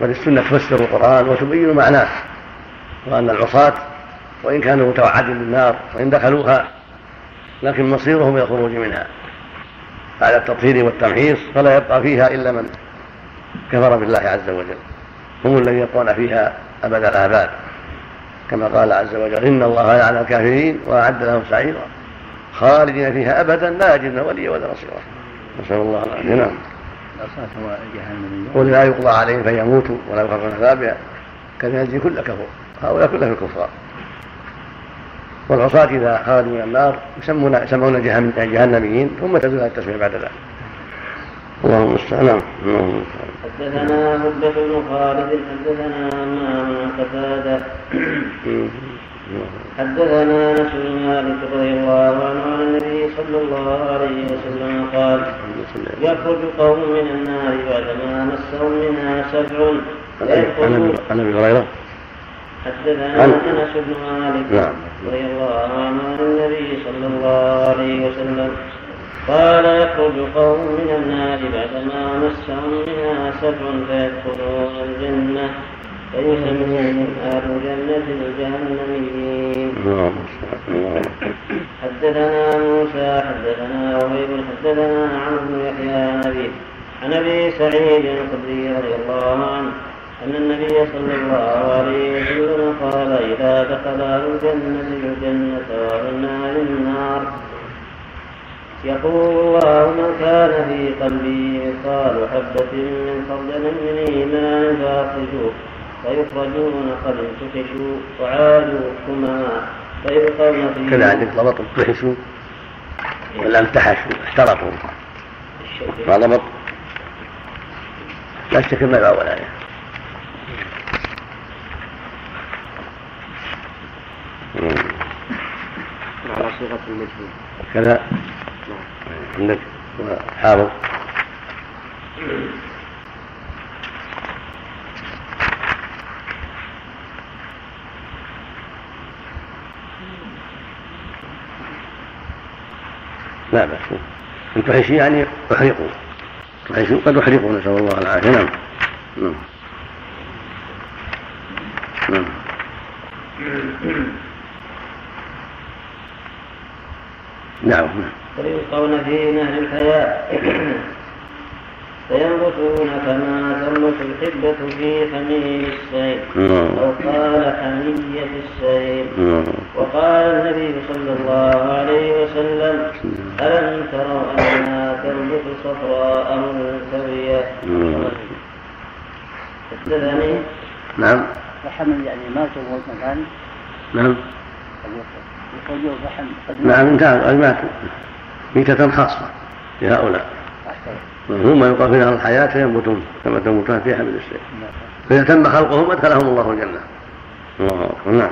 بل السنة تفسر القرآن وتبين معناه وأن العصاة وإن كانوا متوعدين بالنار وإن دخلوها لكن مصيرهم إلى الخروج منها. على التطهير والتمحيص فلا يبقى فيها إلا من كفر بالله عز وجل. هم الذين يبقون فيها أبد الآباد. كما قال عز وجل إن الله لعن الكافرين وأعد لهم سعيرا خالدين فيها أبدا لا يجدون وليا ولا نصيرا. نسأل الله العافية. نعم. قل لا يقضى عليهم فيموتوا ولا يخافون عذابها كان يجزي كل كفور هؤلاء كلهم الكفار. والعصاة إذا خرجوا من النار يسمون يسمون جهنميين ثم تزول التسمية بعد ذلك. اللهم المستعان نعم اللهم حدثنا هدة بن خالد حدثنا امام بن قتادة. حدثنا انس بن مالك رضي الله عنه عن النبي صلى الله عليه وسلم قال يخرج قوم من النار بعدما مسهم منها سبع. عن ابي هريرة؟ حدثنا انس بن مالك نعم. رضي الله عنه عن النبي صلى الله عليه وسلم قال يخرج قوم من النار بعدما مسهم منها سبع فيدخلون الجنة. فيسميهم أهل الجنة الجهنميين. حدثنا موسى حدثنا وهيب حدثنا عمرو يحيى عن أبي عن أبي سعيد الخدري رضي الله عنه أن النبي صلى الله عليه وسلم قال إذا دخل أهل الجنة الجنة وأهل النار النار يقول الله من كان في قلبه مثقال حبة من خردل من إيمان فأخرجوه فيخرجون قد انتفشوا وعادوا حمما فيلقون فيه كذلك ضبط انتفشوا ولا امتحشوا احترقوا. ما ضبط. لا شك ما الأول عليه على صيغة المجهول كذا. عندك حافظ لا بأس. أن تحشي يعني أحرقوا. تحشوا قد أحرقوا نسأل الله العافية. نعم. نعم. نعم. نعم. فيلقون في نهر الحياة فينبتون كما تنبت الحبة في حميم السيل أو قال حمية السيل وقال النبي صلى الله عليه وسلم ألم تروا أنها تنبت صفراء ملتوية حدثني نعم. فحمل يعني ما تقول مكان نعم. نعم انتهى قد ماتوا ميتة خاصة. لهؤلاء هم يلقى في نهر الحياة فينبتون كما تنبتون في حمل السيف. فإذا تم خلقهم أدخلهم الله الجنة. الله أكبر نعم.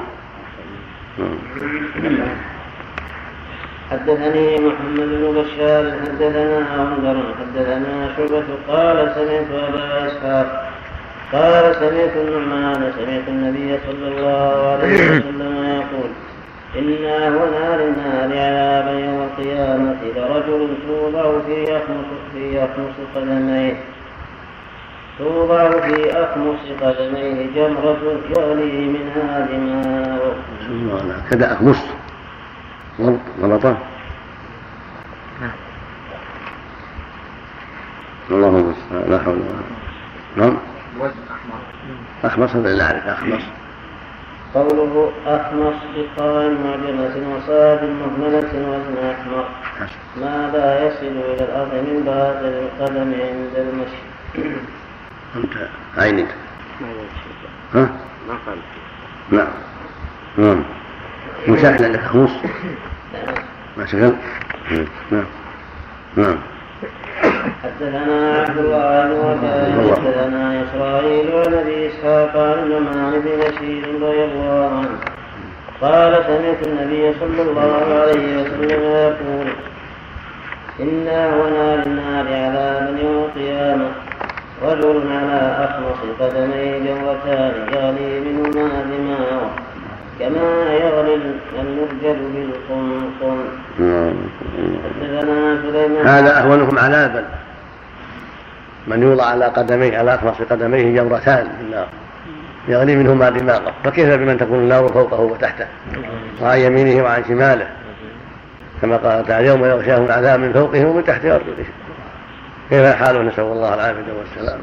حدثني محمد بن بشار حدثنا عمر حدثنا شعبة قال سمعت أبا إسحاق قال سمعت النعمان سمعت النبي صلى الله عليه وسلم يقول إنا هنا للنار عذابا يوم القيامة لرجل توضع في أخمص في أخمص قدميه توضع في أخمص قدميه جمرة يغلي منها دماء. كذا أخمص غلطة؟ اللهم لا حول ولا قوة نعم؟ أحمص هذا لا أعرف أحمص قوله أحمص بقاء معجمة وصاد مهملة وزن أحمر ما لا يصل إلى الأرض من باطل القدم عند المشي؟ أنت عينك. ها؟ ما قال نعم نعم مساحل عندك خمس ما شغل نعم نعم حدثنا عبد الله بن وكاع حدثنا إسرائيل عن ابي إسحاق عن النعمان بن بشير رضي الله عنه. قال سمعت النبي صلى الله عليه وسلم يقول إنا ونار النار عذابا يوم القيامة رجل على أخمص قدميه جورتان يغلي منهما دماؤه كما يغلي المرجل بالقنقن هذا أهونكم عذابا من يوضع على قدميه على أخمص قدميه جمرتان في النار. يغلي منهما دماغه. فكيف بمن تكون النار فوقه وتحته؟ وعن يمينه وعن شماله. كما قال تعالى يوم يغشاهم العذاب من فوقهم ومن تحت أرجلهم كيف حاله نسأل الله العافية والسلام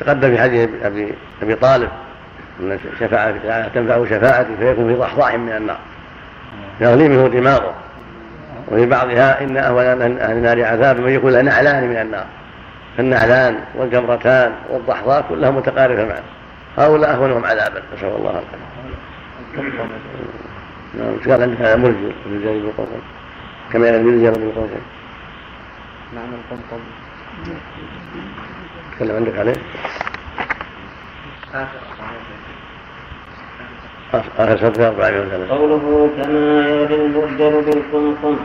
تقدم في حديث أبي أبي طالب. أن شفاعة تنفع شفاعتي فيكون في ضحضاح من النار. يغلي منه دماغه. وفي بعضها إن أهون أهل النار عذاب من يقول نعلان من النار. فالنعلان والجمرتان والضحضاء كلها متقاربة معا هؤلاء أهونهم عذابا. نسأل الله العافية. نعم قال عندك؟ هذا مرجو الرجال بالقرقم كما يرمي الرجال بالقرقم معنى القمقم تكلم عندك عليه؟ آخر. سطر 403 قوله كما يرد المبدل بالقمقم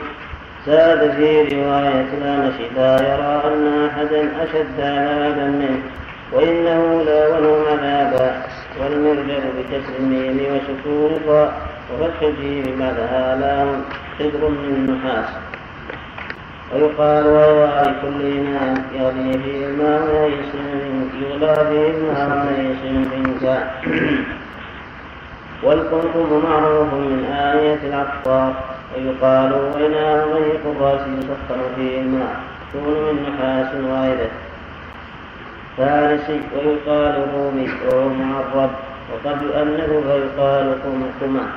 زاد في رواية الأنس لا يرى أن أحدا أشد عذابا منه وإنه لا ولهم عذابا والمرجل بكسر الميم وسكون الراء وفتح الجيم بعدها لام خضر من نحاس. ويقال وهو لكل إناء يغلي فيه الماء بغلابهما ليس منك والقمقم معروف من آية العطار ويقال وإناء ضيق الرأس يسخر فيه الماء يكون من نحاس وغيره فارسي ويقال رومي وهو معرب وقد يؤنث فيقال قمقمة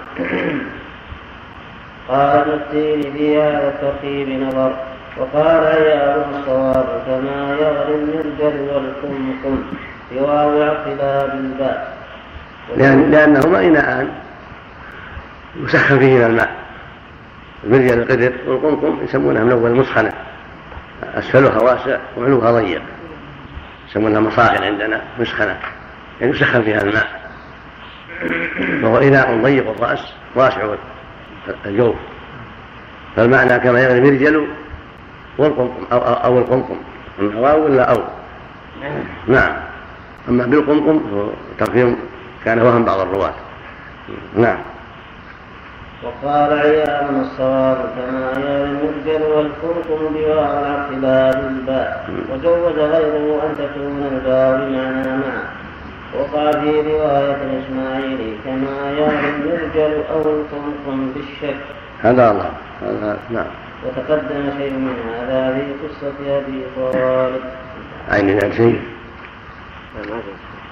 قال ابن التين في هذا الترتيب نظر. وقال عيال الصواب كما يغلي المرجل والقمقم سوى اعتلاب الباء لأن لأنهما إناءان يسخن فيهما الماء. المرجل القدر والقمقم يسمونها من أول مسخنة. أسفلها واسع وعلوها ضيق. يسمونها مصاخن عندنا مسخنة. يعني يسخن فيها الماء. وهو إناء ضيق الرأس واسع الجوف. فالمعنى كما يغلي المرجل والقمقم أو, أو, أو القمقم. واو ولا أو؟ نعم. أما بالقمقم تقديم كان وهم بعض الرواة. نعم. وقال عيال الصواب كما يا المرجل والقمقم بواو الاعتبار الباء. وجوز غيره أن تكون الباء بمعنى مع وقع في رواية الإسماعيلي كما يرى المرجل أو القمقم بالشك. هذا الله. هذا نعم. وتقدم شيء من هذا في قصة أبي طالب. عين شيء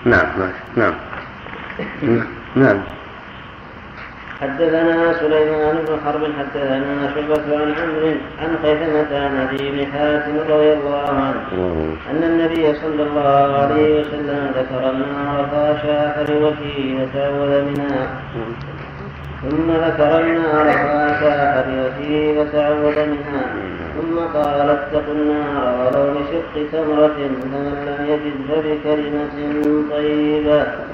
نعم نعم نعم. نعم. حدثنا سليمان بن حرب حدثنا شعبة عن عمرو عن خيثمة عن أبي بن حاتم رضي الله عنه أن النبي صلى الله عليه وسلم ذكر النار فأشاح لوجهه فتعوذ منها. ثم ذكر النار فأشاح بوجهه فتعوذ منها. ثم قال اتقوا النار ولو بشق تمرة فمن لم يجد فبكلمة طيبة.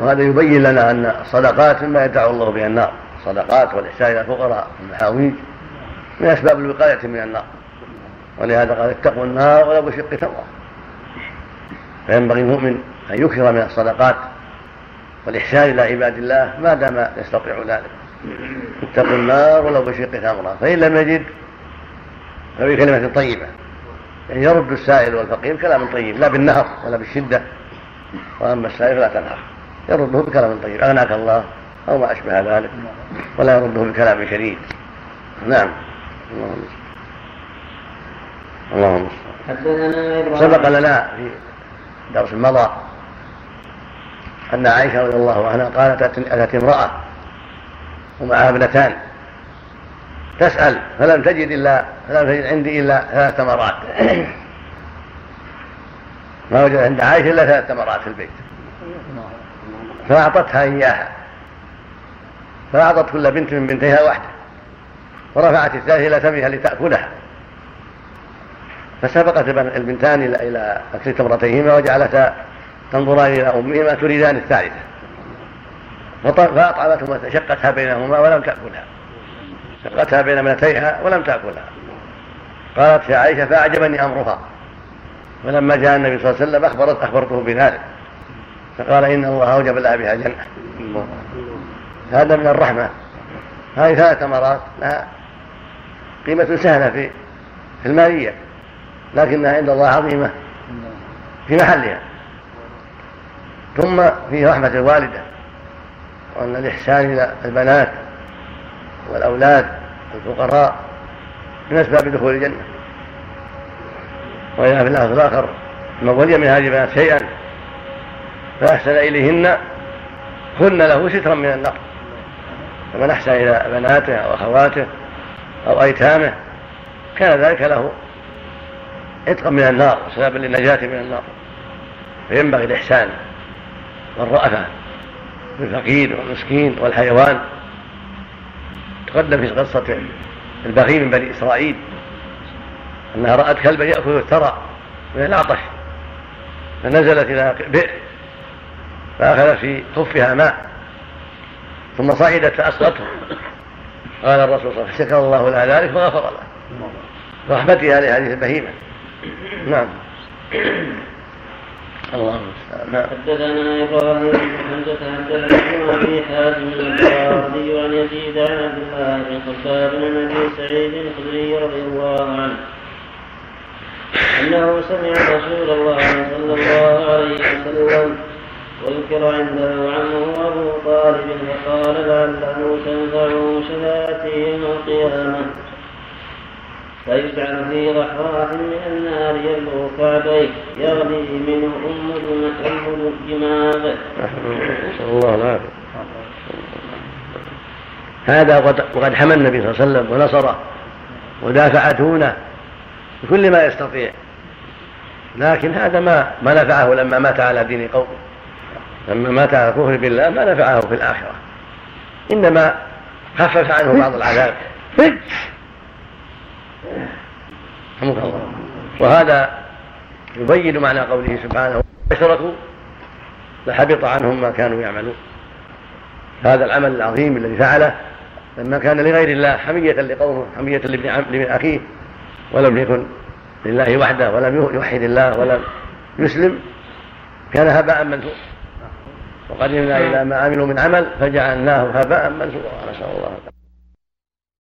وهذا يبين لنا أن الصدقات مما يدعو الله بها النار. الصدقات والإحسان إلى الفقراء والمحاويج من أسباب الوقاية من النار. ولهذا قال اتقوا النار ولو بشق تمرة فينبغي المؤمن أن يكثر من الصدقات والإحسان إلى عباد الله ما دام يستطيع ذلك. اتقوا النار ولو بشق تمرة فإن لم يجد فبكلمة طيبة. يعني يرد السائل والفقير كلام طيب لا بالنهر ولا بالشدة. وأما السائل فلا تنهر. يرده بكلام طيب. أغناك الله أو ما أشبه ذلك. ولا يرده بكلام شديد. نعم. اللهم اللهم سبق لنا في درس مضى أن عائشة رضي الله عنها قالت أتت امرأة ومعها ابنتان. تسأل فلم تجد إلا فلم تجد عندي إلا ثلاث تمرات. ما وجد عند عائشة إلا ثلاث تمرات في البيت. فأعطتها إياها. فأعطت كل بنت من بنتيها واحدة ورفعت الثالثة إلى فمها لتأكلها. فسبقت البنتان إلى أكل تمرتيهما وجعلتا تنظران إلى أمهما تريدان الثالثة. فأطعمتهما شقتها بينهما ولم تأكلها. شقتها بين ابنتيها ولم تأكلها. قالت يا عائشة فأعجبني أمرها. ولما جاء النبي صلى الله عليه وسلم أخبرت أخبرته بذلك. فقال إن الله أوجب لها بها جنة. هذا من الرحمة. هذه ثلاث تمرات لها قيمة سهلة في في المالية لكنها عند الله عظيمة في محلها. ثم فيه رحمة الوالدة وأن الإحسان إلى البنات والأولاد والفقراء من أسباب دخول الجنة. وإذا في اللفظ الآخر من ولي من هذه البنات شيئا فأحسن إليهن كن له سترا من النار فمن أحسن إلى بناته أو أخواته أو أيتامه كان ذلك له عتقا من النار سببا للنجاة من النار. فينبغي الإحسان والرأفة بالفقير والمسكين والحيوان. تقدم في قصة البغي من بني إسرائيل أنها رأت كلبا يأكل الثرى من العطش فنزلت إلى بئر. فأخذت في خفها ماء ثم صعدت فأسقطه. قال الرسول صلى الله عليه وسلم شكر الله لها ذلك فغفر له رحمتها لهذه البهيمة. نعم. الله. نعم. حدثنا إبراهيم بن حمزة حدثنا ابي حازم البخاري عن يزيد عن عبد الله بن خباب بن أبي سعيد الخدري رضي الله عنه. أنه سمع رسول الله صلى الله عليه وسلم وذكر عنده عمه أبو طالب فقال لعله تنفعه شفاعته يوم القيامة فيجعل في ضحراح من النار يبلغ كعبيه يغلي منه أم الدماغ. نسأل الله العافية. هذا وقد حمى النبي صلى الله عليه وسلم ونصره ودافع دونه بكل ما يستطيع لكن هذا ما ما نفعه لما مات على دين قومه لما مات على الكفر بالله ما نفعه في الآخرة. إنما خفف عنه بعض العذاب. الله وهذا يبين معنى قوله سبحانه اشركوا لحبط عنهم ما كانوا يعملون. هذا العمل العظيم الذي فعله لما كان لغير الله حمية لقومه حمية لابن أخيه ولم يكن لله وحده ولم يوحد الله ولم يسلم كان هباء منثورا. وقدمنا إلى ما عملوا من عمل فجعلناه هباء منثورا. نسأل الله